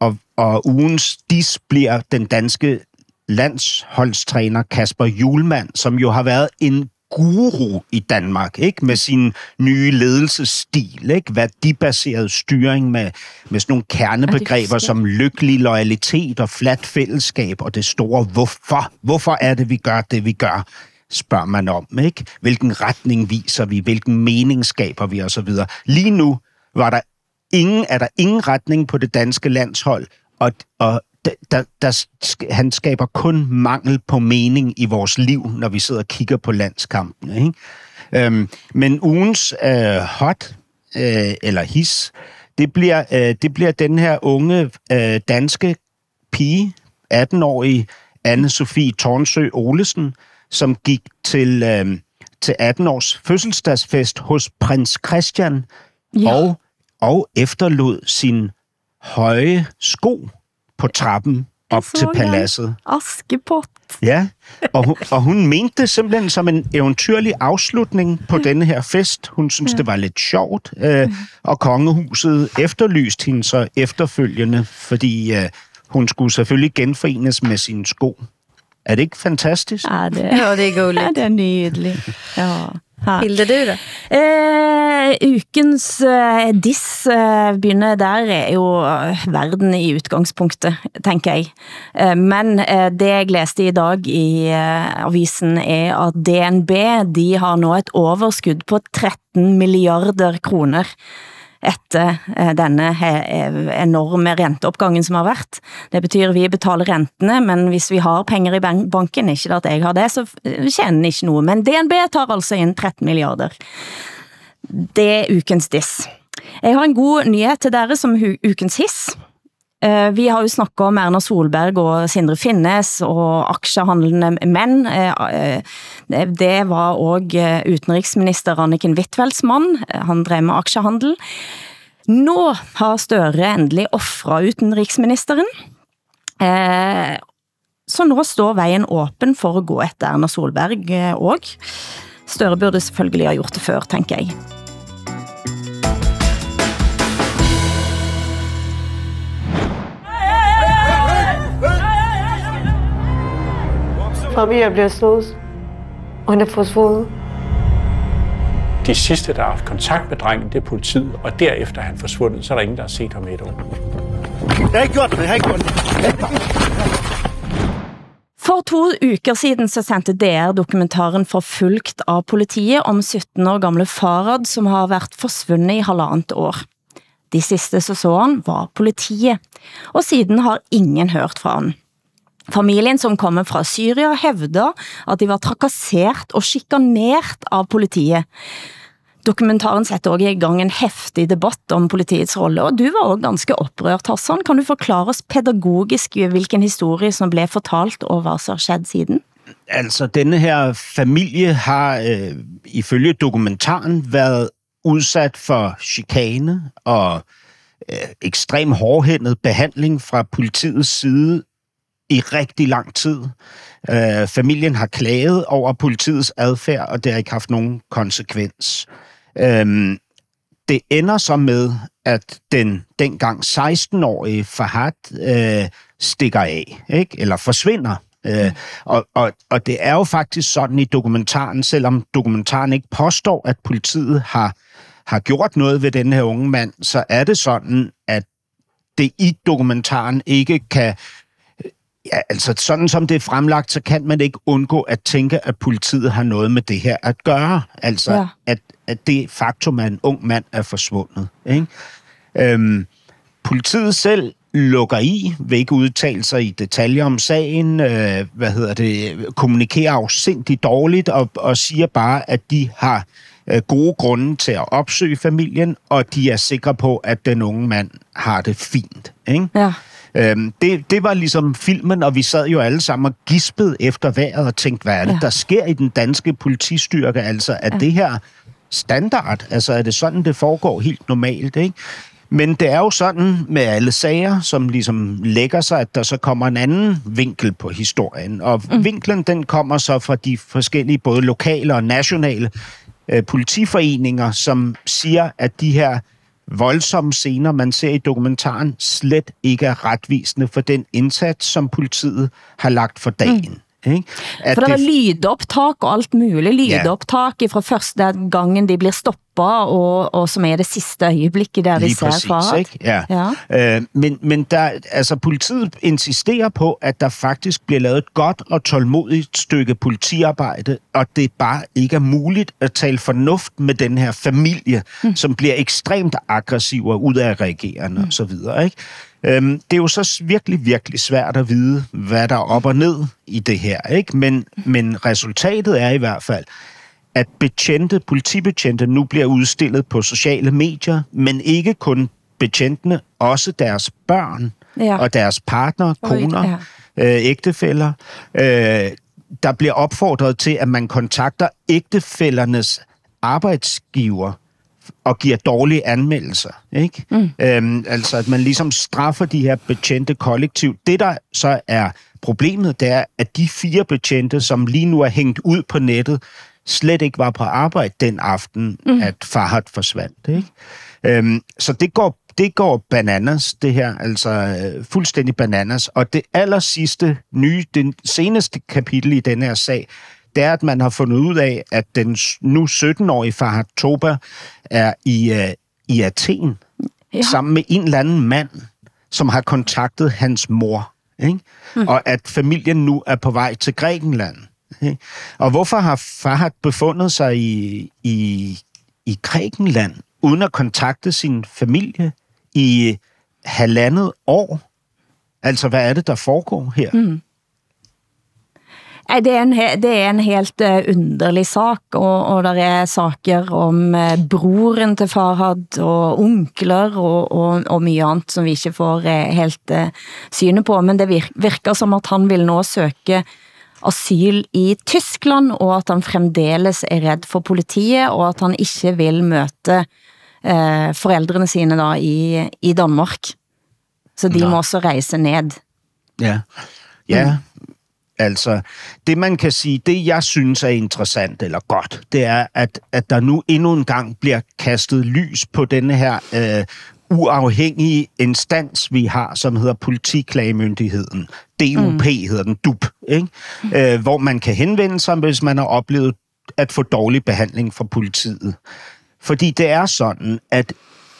og, og ugens dis bliver den danske landsholdstræner Kasper Julemand, som jo har været en guru i Danmark, ikke? med sin nye ledelsesstil, ikke? værdibaseret styring med, med sådan nogle kernebegreber som lykkelig loyalitet og fladt fællesskab og det store hvorfor. Hvorfor er det, vi gør det, vi gør? Spørger man om, ikke? Hvilken retning viser vi? Hvilken mening skaber vi? Og så videre. Lige nu var der ingen, er der ingen retning på det danske landshold, og, og der, der, han skaber kun mangel på mening i vores liv, når vi sidder og kigger på landskampen. Ikke? Øhm, men ugens øh, hot, øh, eller his, det bliver, øh, det bliver den her unge øh, danske pige, 18-årige Anne-Sophie Tornsø Olesen, som gik til, øh, til 18 års fødselsdagsfest hos prins Christian ja. og, og efterlod sin høje sko på trappen op til paladset. Askepott. Ja, og hun, og hun mente det simpelthen som en eventyrlig afslutning på denne her fest. Hun synes, det var lidt sjovt, øh, og kongehuset efterlyste hende så efterfølgende, fordi øh, hun skulle selvfølgelig genforenes med sine sko. Er det ikke fantastisk? Ja, det, Ja, det er gulligt. ja, det er nydelig. Ja. Ja. Hilde, du da? Eh, ukens eh, diss eh, begynner der er jo eh, verden i utgangspunktet, tenker jeg. Eh, men eh, det jeg læste i dag i eh, avisen er at DNB de har nå et overskud på 13 milliarder kroner efter eh, denne eh, enorme renteopgangen, som har været. Det betyder, vi betaler rentene, men hvis vi har penger i banken, ikke at jeg har det, så eh, tjener ikke noget. Men DNB tar altså ind 13 milliarder. Det er ukens diss. Jeg har en god nyhed til dere som ukens hiss. Eh, Vi har jo snakket om Erna Solberg og Sindre Finnes og aksjehandlende menn. Eh, eh, det- var også eh, utenriksminister Anniken Wittfeldts mann. Han drev med aksjehandel. Nå har Støre endelig offret utenriksministeren. Eh, Så nå står vejen åben for å gå etter Erna Solberg også. Støre burde selvfølgelig ha gjort det før, tænker jeg. Familier bliver slået. Og han er forsvundet. De sidste, der har haft kontakt med drengen, det er politiet, og derefter er han forsvundet, så er der ingen, der har set ham i et år. Jeg har ikke gjort det, jeg har ikke gjort det. For to uker siden så sendte DR dokumentaren Forfulgt av politiet om 17 år gamle Farad, som har været forsvundet i halvandet år. De sidste så så han var politiet, og siden har ingen hørt fra han. Familien som kommer fra Syria hævder, at de var trakasseret og chikanert av politiet. Dokumentaren sætter også i gang en hæftig debatt om politiets rolle, og du var også ganske oprørt, Hassan. Kan du forklare oss pædagogisk, hvilken historie som blev fortalt, og hvad så har siden? Altså, denne her familie har øh, ifølge dokumentaren været udsat for chikane og øh, ekstrem hårdhændet behandling fra politiets side i rigtig lang tid. Øh, familien har klaget over politiets adfærd, og det har ikke haft nogen konsekvens. Øhm, det ender så med, at den dengang 16-årige Fahad øh, stikker af, ikke? eller forsvinder. Øh, og, og, og det er jo faktisk sådan i dokumentaren, selvom dokumentaren ikke påstår, at politiet har, har gjort noget ved den her unge mand, så er det sådan, at det i dokumentaren ikke kan Ja, altså sådan som det er fremlagt, så kan man ikke undgå at tænke, at politiet har noget med det her at gøre. Altså, Ja. at, at det faktum, at en ung mand er forsvundet. Ikke? Øhm, politiet selv lukker i, vil ikke udtale sig i detaljer om sagen, øh, hvad hedder det, kommunikerer afsindigt dårligt og, og siger bare, at de har øh, gode grunde til at opsøge familien, og de er sikre på, at den unge mand har det fint. Ikke? Ja. Øhm, det, det var ligesom filmen, og vi sad jo alle sammen og gispede efter vejret og tænkte, hvad er det, Ja. der sker i den danske politistyrke? Altså, er ja. det her standard? Altså, er det sådan, det foregår helt normalt, ikke? Men det er jo sådan med alle sager, som ligesom lægger sig, at der så kommer en anden vinkel på historien. Og mm. vinklen, den kommer så fra de forskellige, både lokale og nationale øh, politiforeninger, som siger, at de her voldsomme scener, man ser i dokumentaren, slet ikke er retvisende for den indsats, som politiet har lagt for dagen. Mm. Ikke? At For det var lydoptak og alt muligt. Lydoptak fra første gangen de bliver stoppet, og, og som er det sidste øjeblik, der vi ser præcis, ikke? Ja. Ja. Øh, men men der, altså, politiet insisterer på, at der faktisk bliver lavet et godt og tålmodigt stykke politiarbejde, og det bare ikke er muligt at tale fornuft med den her familie, mm. som bliver ekstremt aggressiv og udadreagerende mm. og så videre. Ikke? Øhm, det er jo så virkelig, virkelig svært at vide, hvad der er op og ned i det her. Ikke? Men, men resultatet er i hvert fald, at betjente, politibetjente nu bliver udstillet på sociale medier, men ikke kun betjentene, også deres børn Ja. og deres partner, koner, øh, ægtefæller. Øh, der bliver opfordret til, at man kontakter ægtefællernes arbejdsgiver og giver dårlige anmeldelser. Ikke? Mm. Øhm, altså, at man ligesom straffer de her betjente kollektivt. Det, der så er problemet, det er, at de fire betjente, som lige nu er hængt ud på nettet, slet ikke var på arbejde den aften, mm. at Farhat forsvandt. Ikke? Øhm, så det går, det går bananas, det her, altså øh, fuldstændig bananas. Og det aller sidste nye, den seneste kapitel i den her sag, det er, at man har fundet ud af, at den nu 17-årige Farhat Toba er i, øh, i Athen, ja. sammen med en eller anden mand, som har kontaktet hans mor. Ikke? Mm. Og at familien nu er på vej til Grækenland. Ikke? Og hvorfor har Farhat befundet sig i, i, i Grækenland, uden at kontakte sin familie i halvandet år? Altså, hvad er det, der foregår her? Mm. Nej, det er en, det er en helt uh, underlig sak, og, og der er saker om uh, broren til Farhad, og onkler, og, og, og mye andet, som vi ikke får uh, helt uh, syne på, men det virker, som at han vil nå søge asyl i Tyskland, og at han fremdeles er redd for politiet, og at han ikke vil møte uh, forældrene sine da i, i Danmark. Så de Nå. må også rejse ned. Ja, ja. Altså, det man kan sige, det jeg synes er interessant eller godt, det er, at, at der nu endnu en gang bliver kastet lys på denne her øh, uafhængige instans, vi har, som hedder Politiklagemyndigheden. DUP mm. hedder den, DUP, ikke? Øh, hvor man kan henvende sig, hvis man har oplevet at få dårlig behandling fra politiet. Fordi det er sådan, at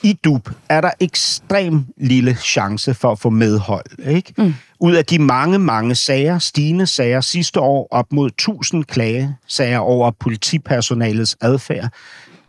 i DUB er der ekstrem lille chance for at få medhold. Ikke? Mm. Ud af de mange, mange sager, stigende sager sidste år, op mod 1000 klagesager over politipersonalets adfærd,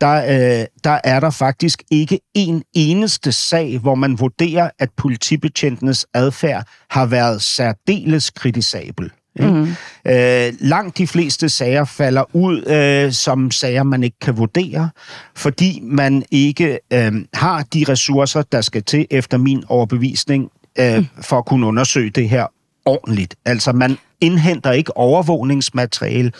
der, øh, der er der faktisk ikke en eneste sag, hvor man vurderer, at politibetjentenes adfærd har været særdeles kritisabel. Mm. Øh, langt de fleste sager falder ud øh, som sager, man ikke kan vurdere, fordi man ikke øh, har de ressourcer, der skal til, efter min overbevisning, øh, mm. for at kunne undersøge det her ordentligt. Altså, man indhenter ikke overvågningsmateriale,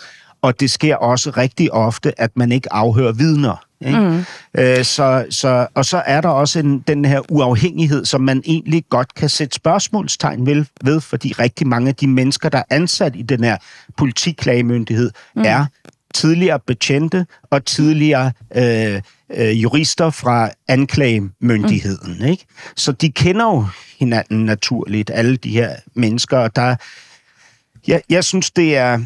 og det sker også rigtig ofte, at man ikke afhører vidner. Ikke? Mm. Øh, så, så, og så er der også en, den her uafhængighed, som man egentlig godt kan sætte spørgsmålstegn ved, ved, fordi rigtig mange af de mennesker, der er ansat i den her politiklagemyndighed, mm. er tidligere betjente og tidligere øh, øh, jurister fra anklagemyndigheden. Mm. Ikke? Så de kender jo hinanden naturligt, alle de her mennesker, og der, jeg, jeg synes, det er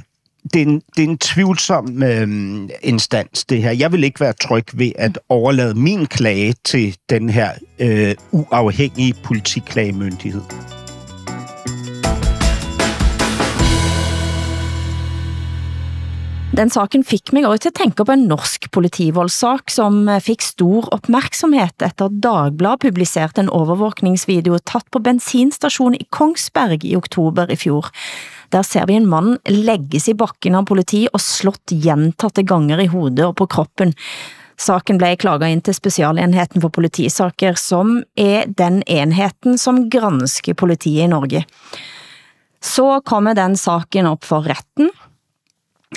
det er en, det er en tvivlsom øh, instans, det her. Jeg vil ikke være tryg ved at overlade min klage til den her øh, uafhængige politiklagemyndighed. Den saken fik mig også til at tænke på en norsk politivoldssak, som øh, fik stor opmærksomhed efter at Dagblad publicerede en overvåkningsvideo tatt på bensinstation i Kongsberg i oktober i fjor. Der ser vi en mand lægges i bakken av politi og slått gjentatte ganger i hovedet og på kroppen. Saken blev klaget ind til Specialenheten for politisaker, som er den enheten, som gransker politiet i Norge. Så kommer den saken op for retten,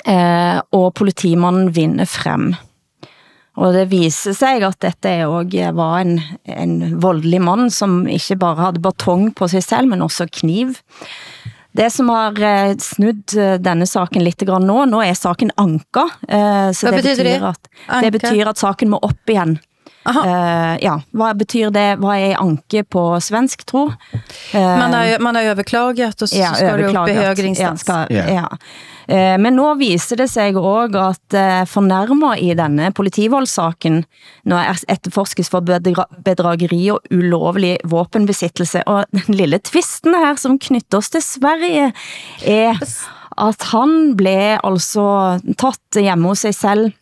eh, og politimannen vinner frem. Og det viser sig, at dette også eh, var en, en voldelig mand, som ikke bare havde batong på sig selv, men også kniv. Det som har eh, snudd eh, denne saken lidt grann nå, nå er saken anka. Eh, så Hvad det betyder det? At, det betyder at saken må op igen. Uh, ja, vad betyder det? Vad är anke på svensk, tro? Uh, man, har, man har överklagat och så ja, ska det upp i högre instans. Ja, ska, yeah. ja. Uh, men nu viser det sig også at uh, fornærmer i denne politivoldssaken nå er etterforskes for bedra bedrageri og ulovlig våpenbesittelse. Og den lille tvisten her, som knytter oss til Sverige, er at han blev altså tatt hjemme hos sig selv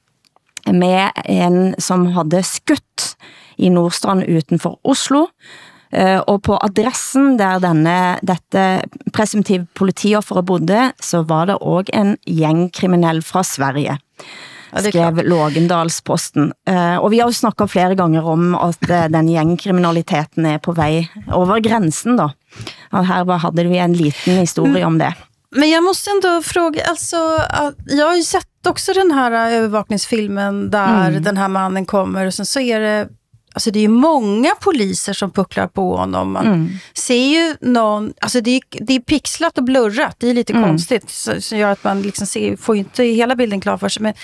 med en som havde skutt i Nordstrand utenfor Oslo, og på adressen der denne, dette presumptiv politiofferet bodde, så var det også en gængkriminell fra Sverige. Ja, skrev Lågendalsposten. Uh, og vi har jo snakket flere ganger om at uh, den gængkriminaliteten er på vej over grænsen da. Og her havde vi en liten historie om det. Men jag måste ändå fråga, alltså, jag har ju sett sett också den här övervakningsfilmen där Mm. den här mannen kommer och sen så är det Alltså det är många poliser som pucklar på honom. Man Mm. ser ju någon, alltså det är, det är pixlat och blurrat, det är lite Mm. konstigt. Så, som gör att man liksom ser, får inte hela bilden klar för sig. Men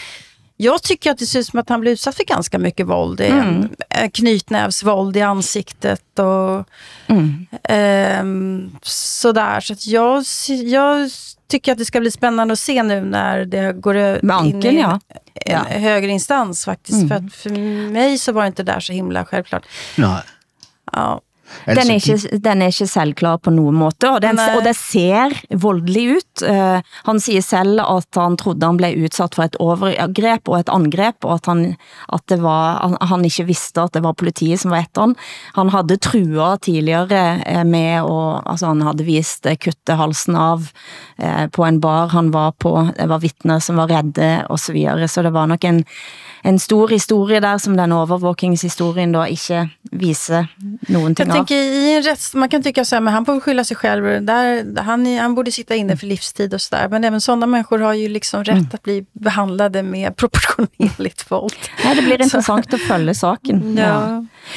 jag tycker att det ser ut som att han blir utsatt för ganska mycket våld. Det Mm. eh, knytnävsvåld i ansiktet och Mm. Ehm, sådär, så att jag, jag tycker att det ska bli spännande att se nu när det går Med in i ja. en Ja. högre instans faktiskt. Mm. För att för mig så var det inte där så himla självklart. Nej. Ja. Altså, den, er ikke, den er ikke selvklar på nogen måte, og, den, og det ser voldelig ut. Uh, han siger selv at han trodde han blev udsat for et overgrep og et angrep, og at han, at det var, han, han ikke vidste at det var politiet som var etter han. Han havde trua tidligere eh, med å, altså han havde vist kutte halsen av eh, på en bar han var på, det var vittner som var redde og så videre, så det var nok en, en stor historie der, som den overvåkingshistorien da ikke viser nogen ting Jag av. tänker i en rätts... Man kan tycka så här, men han får skylla sig själv. Där, han, är- han borde sitta inne för livstid och sådär. Men även sådana människor har ju liksom rätt Mm. att bli behandlade med proportionerligt våld. Ja, det bliver interessant at følge saken. Ja.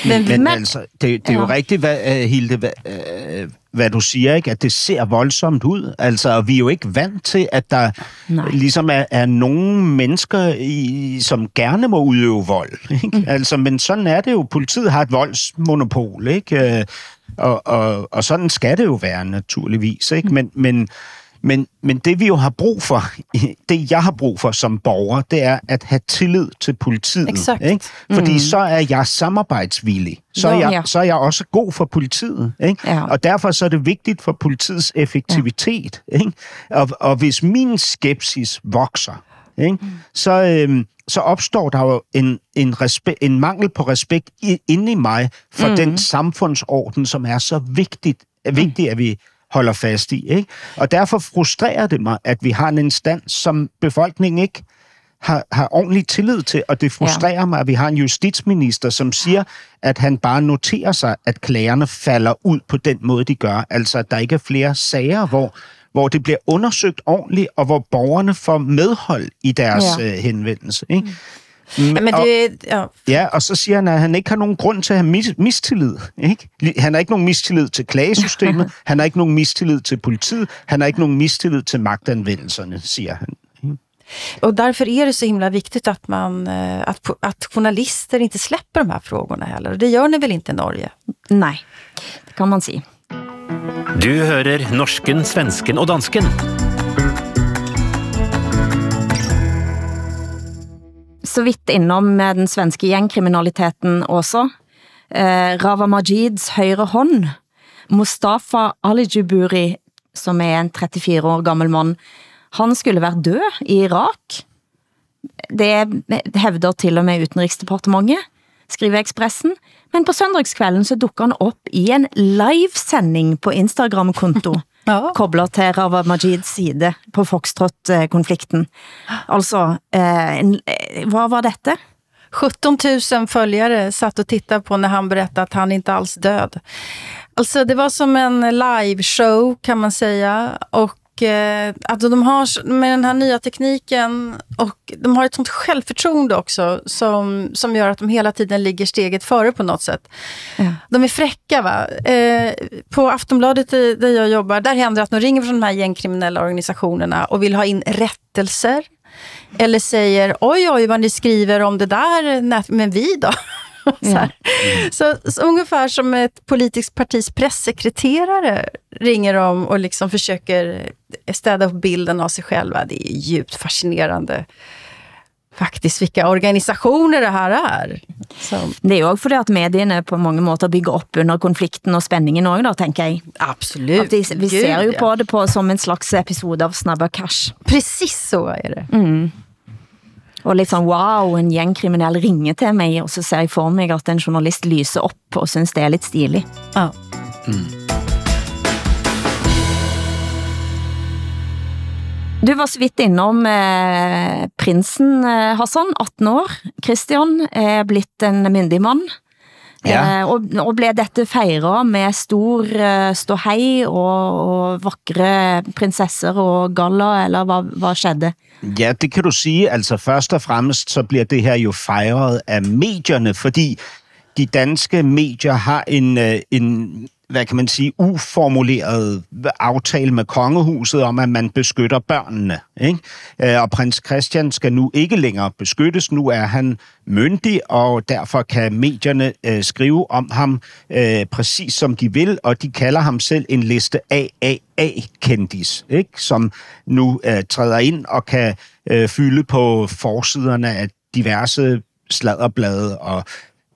Men, Men, men, altså, det, det er jo Ja. rigtigt, hvad, øh, Hilde, hvad, øh, hvad du siger, ikke? at det ser voldsomt ud. Altså, og vi er jo ikke vant til, at der Nej. ligesom er, er nogle mennesker, i, som gerne må udøve vold. Ikke? Mm. Altså, men sådan er det jo. Politiet har et voldsmonopol, ikke? Øh, Og, og, og sådan skal det jo være, naturligvis. Ikke? Men, men, men, men det vi jo har brug for, det jeg har brug for som borger, det er at have tillid til politiet. Exakt. Ikke? Fordi Mm. så er jeg samarbejdsvillig. Så er, Ja. jeg, så er jeg også god for politiet. Ikke? Ja. Og derfor så er det vigtigt for politiets effektivitet. Ikke? Og, og hvis min skepsis vokser, ikke? Så, øhm, så opstår der jo en, en, respe- en mangel på respekt i, inde i mig for mm. den samfundsorden, som er så vigtigt, vigtig, at vi holder fast i. Ikke? Og derfor frustrerer det mig, at vi har en instans, som befolkningen ikke har, har ordentlig tillid til, og det frustrerer ja. mig, at vi har en justitsminister, som siger, at han bare noterer sig, at klagerne falder ud på den måde, de gør. Altså, at der ikke er flere sager, hvor, hvor det bliver undersøgt ordentligt, og hvor borgerne får medhold i deres Ja. øh, henvendelse. Ikke? ja, men og, det, ja, ja, og så siger han, at han ikke har nogen grund til at have mis- mistillid. Ikke? Han har ikke nogen mistillid til klagesystemet, han har ikke nogen mistillid til politiet, han har ikke nogen mistillid til magtanvendelserne, siger han. och därför är det så himla viktigt att, man, eh, att, po- att journalister inte släpper de här frågorna heller. Och det gör ni väl inte i Norge? Nej, det kan man sige. Du hører norsken, svensken og dansken. Så vidt innom med den svenske gjengkriminaliteten også. Eh, Rava Majids højre hånd, Mustafa Alijiburi, som er en 34 år gammel mand, han skulle være død i Irak. Det hævder til og med Utenriksdepartementet, skriver Expressen. Men på søndagskvelden så dukker han op i en livesending på Instagram-konto. Ja. kobler til Rava Majids side på Foxtrot-konflikten. Altså, eh, eh, hvad var dette? 17 000 följare satt och tittade på när han berättade att han inte alls död. Alltså det var som en liveshow kan man säga. Och eh, alltså de har med den här nya tekniken och de har ett sånt självförtroende också som, som gör att de hela tiden ligger steget före på något sätt. Ja. De är fräcka va. Eh, på Aftonbladet i- där jag jobbar, där händer att de ringer från de här gängkriminella organisationerna och vill ha in rättelser. Eller säger, oj oj vad ni skriver om det där, men vi då? så, här. Så, så ungefär som ett politiskt partis pressekreterare ringer de och liksom försöker städa upp bilden av sig själva. Det är djupt fascinerande faktiskt vilka organisationer det här är. Som, Det er jo også fordi at medierne på mange måter bygger op under konflikten og spændingen også, da, tænker jeg. absolut. At de, vi Gud, ser jo ja. på det på, som en slags episode av Snabba Cash. Precis så är det. Mm. Og lidt sådan, wow, en gængkriminel ringer til mig, og så ser jeg for mig, at en journalist lyser op og synes, det er lidt stiligt. Ja. Du var så vidt innom eh, prinsen eh, Hassan, 18 år. Christian er blitt en myndig mand. Ja. Eh, og, og blev dette fejret med stor uh, ståhej og, og vakre prinsesser og galla, eller hvad, hvad skedde? Ja, det kan du sige. Altså først og fremmest, så bliver det her jo fejret af medierne, fordi de danske medier har en, øh, en hvad kan man sige, uformuleret aftale med kongehuset om, at man beskytter børnene. Ikke? Øh, og prins Christian skal nu ikke længere beskyttes. Nu er han myndig, og derfor kan medierne øh, skrive om ham øh, præcis som de vil, og de kalder ham selv en liste AAA-kendis, ikke? som nu øh, træder ind og kan øh, fylde på forsiderne af diverse sladderblade og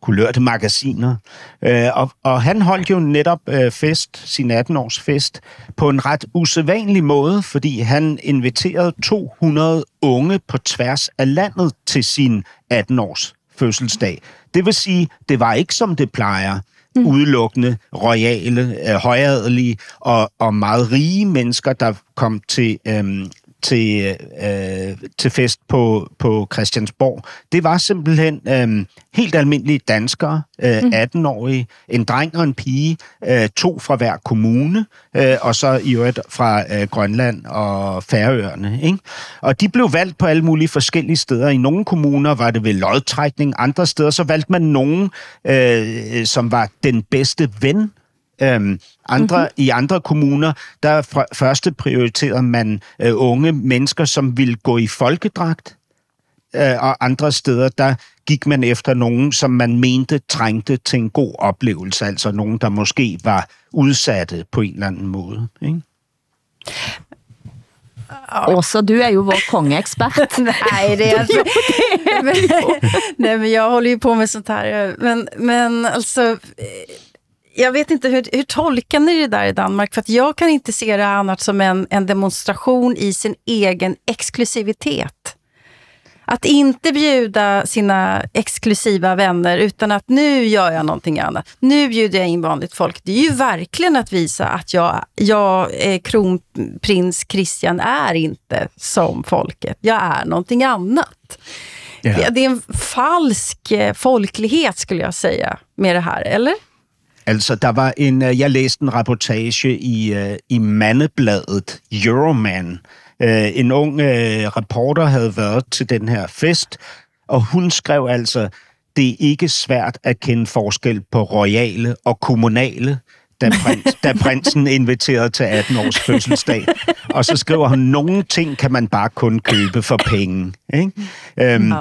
kulørte magasiner. Øh, og, og han holdt jo netop øh, fest, sin 18-års fest, på en ret usædvanlig måde, fordi han inviterede 200 unge på tværs af landet til sin 18-års fødselsdag. Det vil sige, det var ikke som det plejer mm. udelukkende royale, øh, højadelige og, og meget rige mennesker, der kom til øhm, til, øh, til fest på, på Christiansborg. Det var simpelthen øh, helt almindelige danskere, øh, 18-årige, mm. en dreng og en pige, øh, to fra hver kommune, øh, og så i øvrigt fra øh, Grønland og Færøerne. Ikke? Og de blev valgt på alle mulige forskellige steder. I nogle kommuner var det ved lodtrækning, andre steder så valgte man nogen, øh, som var den bedste ven Øhm, andre, mm-hmm. I andre kommuner, der for, første prioriterede man øh, unge mennesker, som ville gå i folkedragt, øh, og andre steder, der gik man efter nogen, som man mente trængte til en god oplevelse, altså nogen, der måske var udsatte på en eller anden måde. Ikke? Åsa, du er jo vår kongeekspert. nej, det är alltså, men, nej, men jag håller ju på med sånt här. Men, men alltså, jag vet inte, hur, hur tolkar ni det där i Danmark? För att jag kan inte se det annat som en, en demonstration i sin egen exklusivitet. Att inte bjuda sina exklusiva vänner utan att nu gör jag någonting annat. Nu bjuder jag in vanligt folk. Det är ju verkligen att visa att jag, jag eh, kronprins Christian är inte som folket. Jag är någonting annat. Yeah. Det är en falsk eh, folklighet skulle jag säga med det här, eller? Altså, der var en, øh, jeg læste en reportage i, øh, i mandebladet Euroman. Øh, en ung reporter havde været til den her fest, og hun skrev altså, det er ikke svært at kende forskel på royale og kommunale, da, prins, da prinsen inviterede til 18 års fødselsdag. Og så skriver hun, nogle ting kan man bare kun købe for penge. Ikke? Øhm,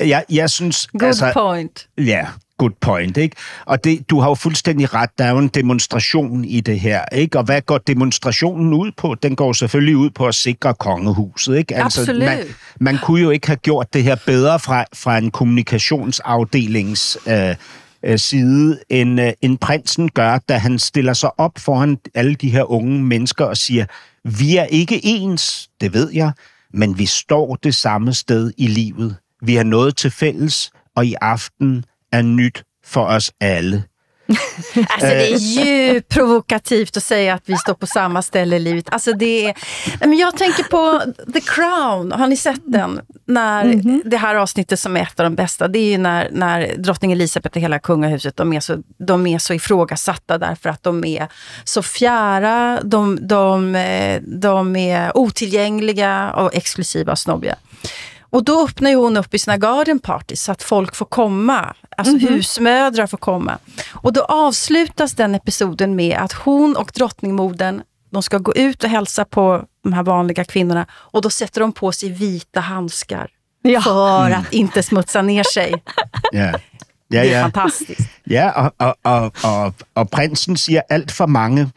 jeg, jeg synes... Good altså, point. Ja, good point, ikke? Og det, du har jo fuldstændig ret, der er jo en demonstration i det her, ikke? Og hvad går demonstrationen ud på? Den går selvfølgelig ud på at sikre kongehuset, ikke? Altså, Absolut. Man, man kunne jo ikke have gjort det her bedre fra, fra en kommunikationsafdelings... Øh, øh, side, end, øh, end prinsen gør, da han stiller sig op foran alle de her unge mennesker og siger, vi er ikke ens, det ved jeg, men vi står det samme sted i livet. Vi har noget til fælles, og i aften er nyt for os alle. alltså det är djupt provokativt att säga att vi står på samma ställe i livet. Alltså det är, men jag tänker på The Crown, har ni sett den? När mm -hmm. Det här avsnittet som är ett av de bästa, det är ju när, när drottning Elizabeth och hela kungahuset, de är, så, de är så ifrågasatta därför att de är så fjära, de, de, eh, de är otillgängliga och exklusiva och snobbiga. Och då öppnar hon upp i sina garden parties så att folk får komma. Alltså mm -hmm. husmödrar får komma. Och då avslutas den episoden med att hon och drottningmodern de ska gå ut och hälsa på de här vanliga kvinnorna och då sätter de på sig vita handskar. Ja. För mm. att inte smutsa ner sig. Ja. Ja, det är ja. fantastiskt. Ja, og, og, og, og, og prinsen siger, alt for mange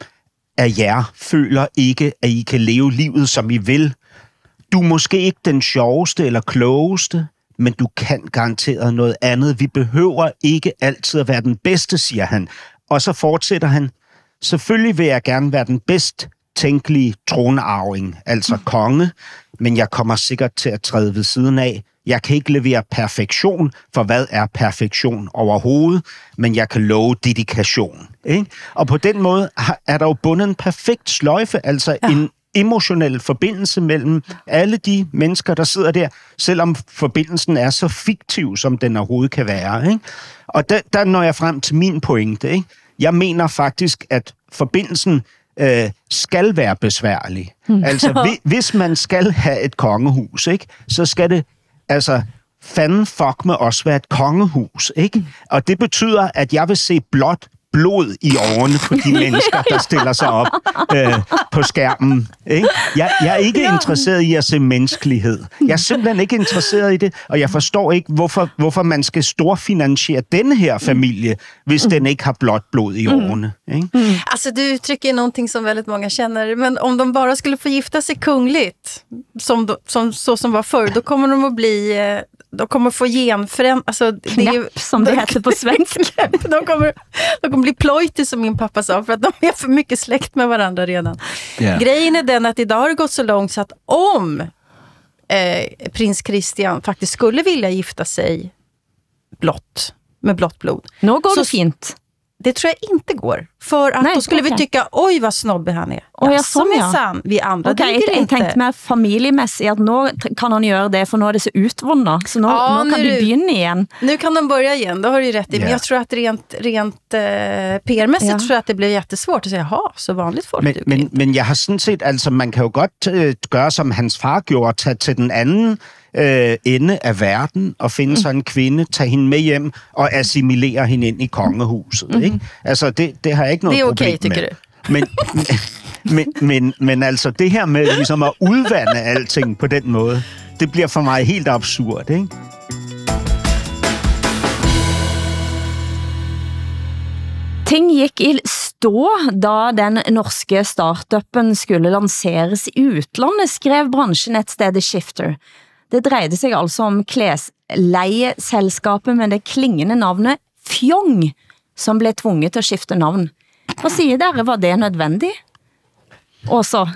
af jer føler ikke, at I kan leve livet, som I vil, du er måske ikke den sjoveste eller klogeste, men du kan garanteret noget andet. Vi behøver ikke altid at være den bedste, siger han. Og så fortsætter han. Selvfølgelig vil jeg gerne være den bedst tænkelige tronarving, altså mm. konge, men jeg kommer sikkert til at træde ved siden af. Jeg kan ikke levere perfektion, for hvad er perfektion overhovedet? Men jeg kan love dedikation. Ikke? Og på den måde er der jo bundet en perfekt sløjfe, altså ja. en, emotionel forbindelse mellem alle de mennesker, der sidder der, selvom forbindelsen er så fiktiv, som den overhovedet kan være. Ikke? Og der, der når jeg frem til min pointe. Ikke? Jeg mener faktisk, at forbindelsen øh, skal være besværlig. Mm. Altså, hvis, man skal have et kongehus, ikke, så skal det altså fanden fuck med også være et kongehus, ikke? Og det betyder, at jeg vil se blot blod i årene på de mennesker, der stiller sig op øh, på skærmen. Ikke? Jeg, jeg er ikke ja. interesseret i at se menneskelighed. Jeg er simpelthen ikke interesseret i det, og jeg forstår ikke, hvorfor, hvorfor man skal storfinansiere denne her familie, hvis den ikke har blot blod i årene. Ikke? Mm. Alltså du uttrycker någonting som väldigt många känner, men om de bara skulle få gifta sig kungligt, som, som, så som var förr, då kommer de att bli eh, de kommer få genförändring... Alltså, det är som det heter på svenska. de, kommer, de kommer bli plojter som min pappa sa, för att de är för mycket släkt med varandra redan. Yeah. Grejen är den att idag har det gått så långt så att om eh, prins Christian faktiskt skulle vilja gifta sig blått, med blått blod. Nu går så, det fint. Det tror jag inte går. För att Nej, då skulle okay. vi tycka, oj vad snobbig han är. Oh, ja, som är sann. Vi andra okay, duger inte. Jag tänkte med familjemässigt att nu kan han göra det, för nu är det så utvunnet. Så nu, ja, nu kan nu, de börja igen. Nu kan de börja igen, det har du ju rätt i. Yeah. Men jag tror att rent, rent eh, PR-mässigt ja. tror jag att det blir jättesvårt att säga, jaha, så vanligt folk men, men, men jag har sådan set, alltså man kan ju gott äh, göra som hans far gjorde, ta till den anden øh, ende af verden og finde mm. sig en kvinde, tage hende med hjem og assimilere hende ind i kongehuset. Mm. Ikke? Altså, det, det har jeg ikke noget det er okay, problem med. Du. Men, men, men, men altså, det her med ligesom at udvande alting på den måde, det bliver for mig helt absurd, ikke? Ting gik i stå, da den norske startupen skulle lanceres i utlandet, skrev branchenettstedet Shifter. Det drejede sig altså om klæslejeselskabet med det klingende navnet Fjong, som blev tvunget til at skifte navn. Hvad siger dere, var det nødvendigt? Også.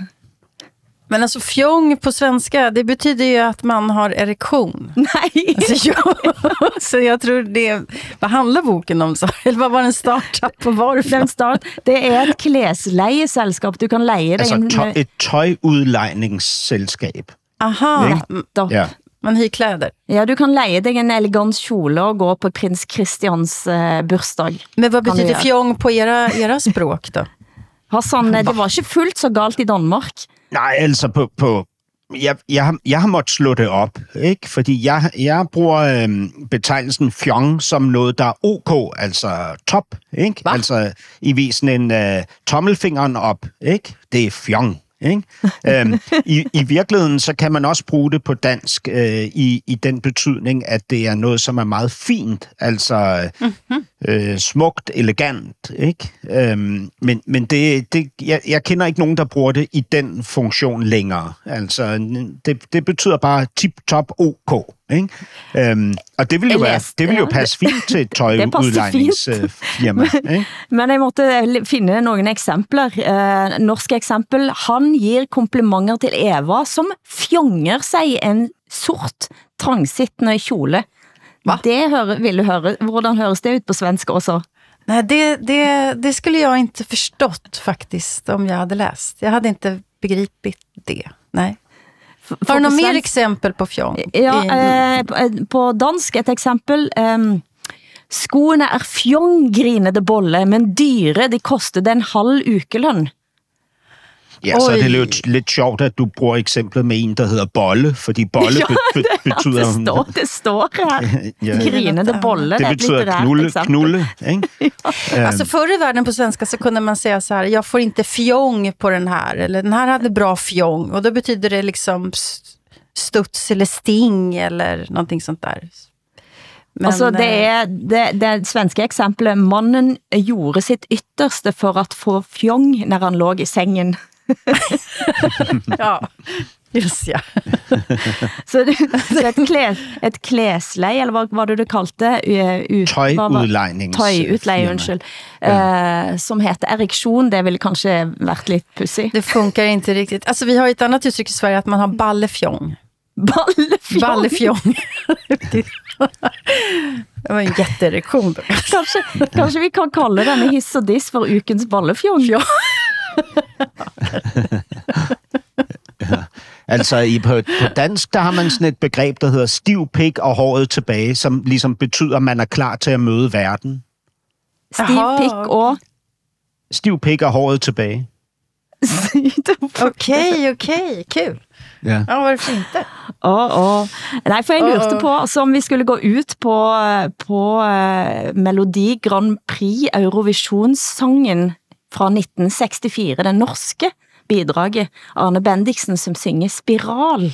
Men alltså fjong på svenska, det betyder ju att man har erektion. Nej. Alltså, ja, så jag tror det, vad handlar boken om? Så? Eller vad var den startup och varför? Den start, det är ett klæslejeselskab. Du kan leje dig. Altså tøj, et tøjudlejningsselskab. Aha, nettopp. Ja. Man hyr kläder. Ja, du kan leje dig en elegant kjole og gå på prins Christians uh, bursdag. Men hvad betyder fjong på era, era språk då? Hassan, det var ikke fuldt så galt i Danmark. Nej, altså på, på jeg, jeg, jeg har måttet slå det op, ikke? fordi jeg, jeg bruger øhm, betegnelsen fjong som noget, der er ok, altså top. Ikke? Hva? Altså i visen en øh, tommelfingeren op. Ikke? Det er fjong. Ikke? øhm, i, I virkeligheden så kan man også bruge det på dansk øh, i, i den betydning, at det er noget, som er meget fint, altså mm-hmm øh, smukt, elegant. Ikke? Øhm, men men det, det, jeg, jeg kender ikke nogen, der bruger det i den funktion længere. Altså, det, det betyder bare tip-top OK. Ikke? Øhm, og det vil jo, være, det vil jo passe fint til et tøjudlejningsfirma. Ikke? Men jeg måtte finde nogle eksempler. Uh, norske eksempel. Han giver komplimenter til Eva, som fjonger sig en sort, trangsittende kjole. Hva? Det hører, vil du høre. Hvordan høres det ut på svensk også? Nej, det, det, det skulle jag inte förstått faktiskt om jag hade läst. Jag hade inte begripit det. Nej. Har du något mer exempel på fjong? Ja, eh, på dansk et eksempel. Um, skoene er fjong, grinede bolle, men dyre, de kostede en halv ukeløn. Ja, så er det lidt, lidt sjovt, at du bruger eksemplet med en, der hedder bolle, fordi bolle ja, be, be, betyder... Ja, det står, det står her. ja. Grinende bolle, det, det betyder knulle, knulle. Ikke? ja. um, alltså förr i världen på svenska så kunde man säga så här, jag får inte fjong på den här, eller den här hade bra fjong. Och då betyder det liksom studs eller sting eller någonting sånt där. Men, altså det eh, er det, det svenske eksemplet, mannen gjorde sitt ytterste for at få fjong når han låg i sengen. ja, just ja. så, så et, klæs, et klæsleie, eller hvad var det du kaldte? Tøjudlejnings. Tøjudleie, undskyld. Ja. Uh, som heter erektion, det ville kanske vært lidt pussy. Det funkar inte riktigt. Alltså vi har ett annat uttryck i Sverige, att man har ballefjong. Ballefjong? Ballefjong. det var en jätteerektion. kanske, kanske vi kan kalla den hiss och diss för ukens ballefjong? Ja. Altså i, på, på dansk, der har man sådan et begreb, der hedder stiv pik og håret tilbage, som ligesom betyder, at man er klar til at møde verden. Stiv pik og... Stiv pik og håret tilbage. okay, okay, kul. Ja. Ja, varför inte? Åh, åh. Nej, for jeg lurte på, altså, om vi skulle gå ut på, på uh, Melodi Grand Prix Eurovisionssangen fra 1964, den norske bidraget, Arne Bendiksen, som synger Spiral.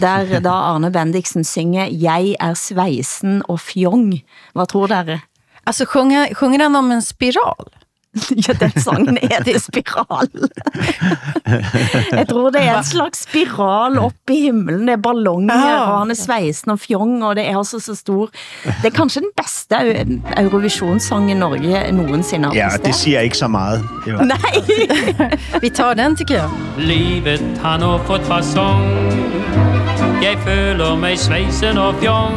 Der da Arne Bendiksen synger Jeg er sveisen og fjong. Hvad tror dere? Alltså sjunger, sjunger han om en spiral? Ja, den sangen er det spiral. Jeg tror det er en slags spiral op i himlen. Det er ballonger, Ah. og han er sveisen og fjong, og det er altså så stor. Det er kanskje den bedste Eu- Eurovisionssang Norge nogensinde har Ja, det siger ikke så meget. Nej! Vi tar den tycker jag. Livet har nå fått fasong Jeg føler mig sveisen og fjong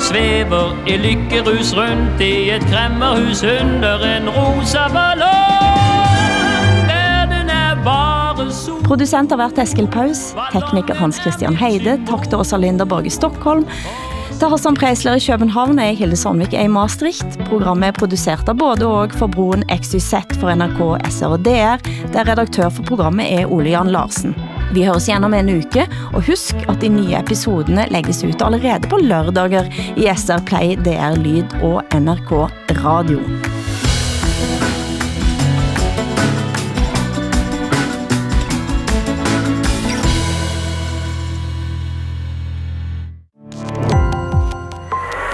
Svæver i lykkerus rundt i et kremmerhus under en rosa ballong. Verden er bare sol. Producent har været Eskil Paus, tekniker Hans Christian Heide, tak til Åsa Linderborg i Stockholm, der har som præsler i København og Hilde Sandvik, er i Maastricht. Programmet er produceret av både og for broen XYZ for NRK, SR og DR, der redaktør for programmet er Ole Jan Larsen. Vi høres gjennom om en uke, og husk at de nye episodene lægges ut allerede på lørdager i SR Play, DR Lyd og NRK Radio.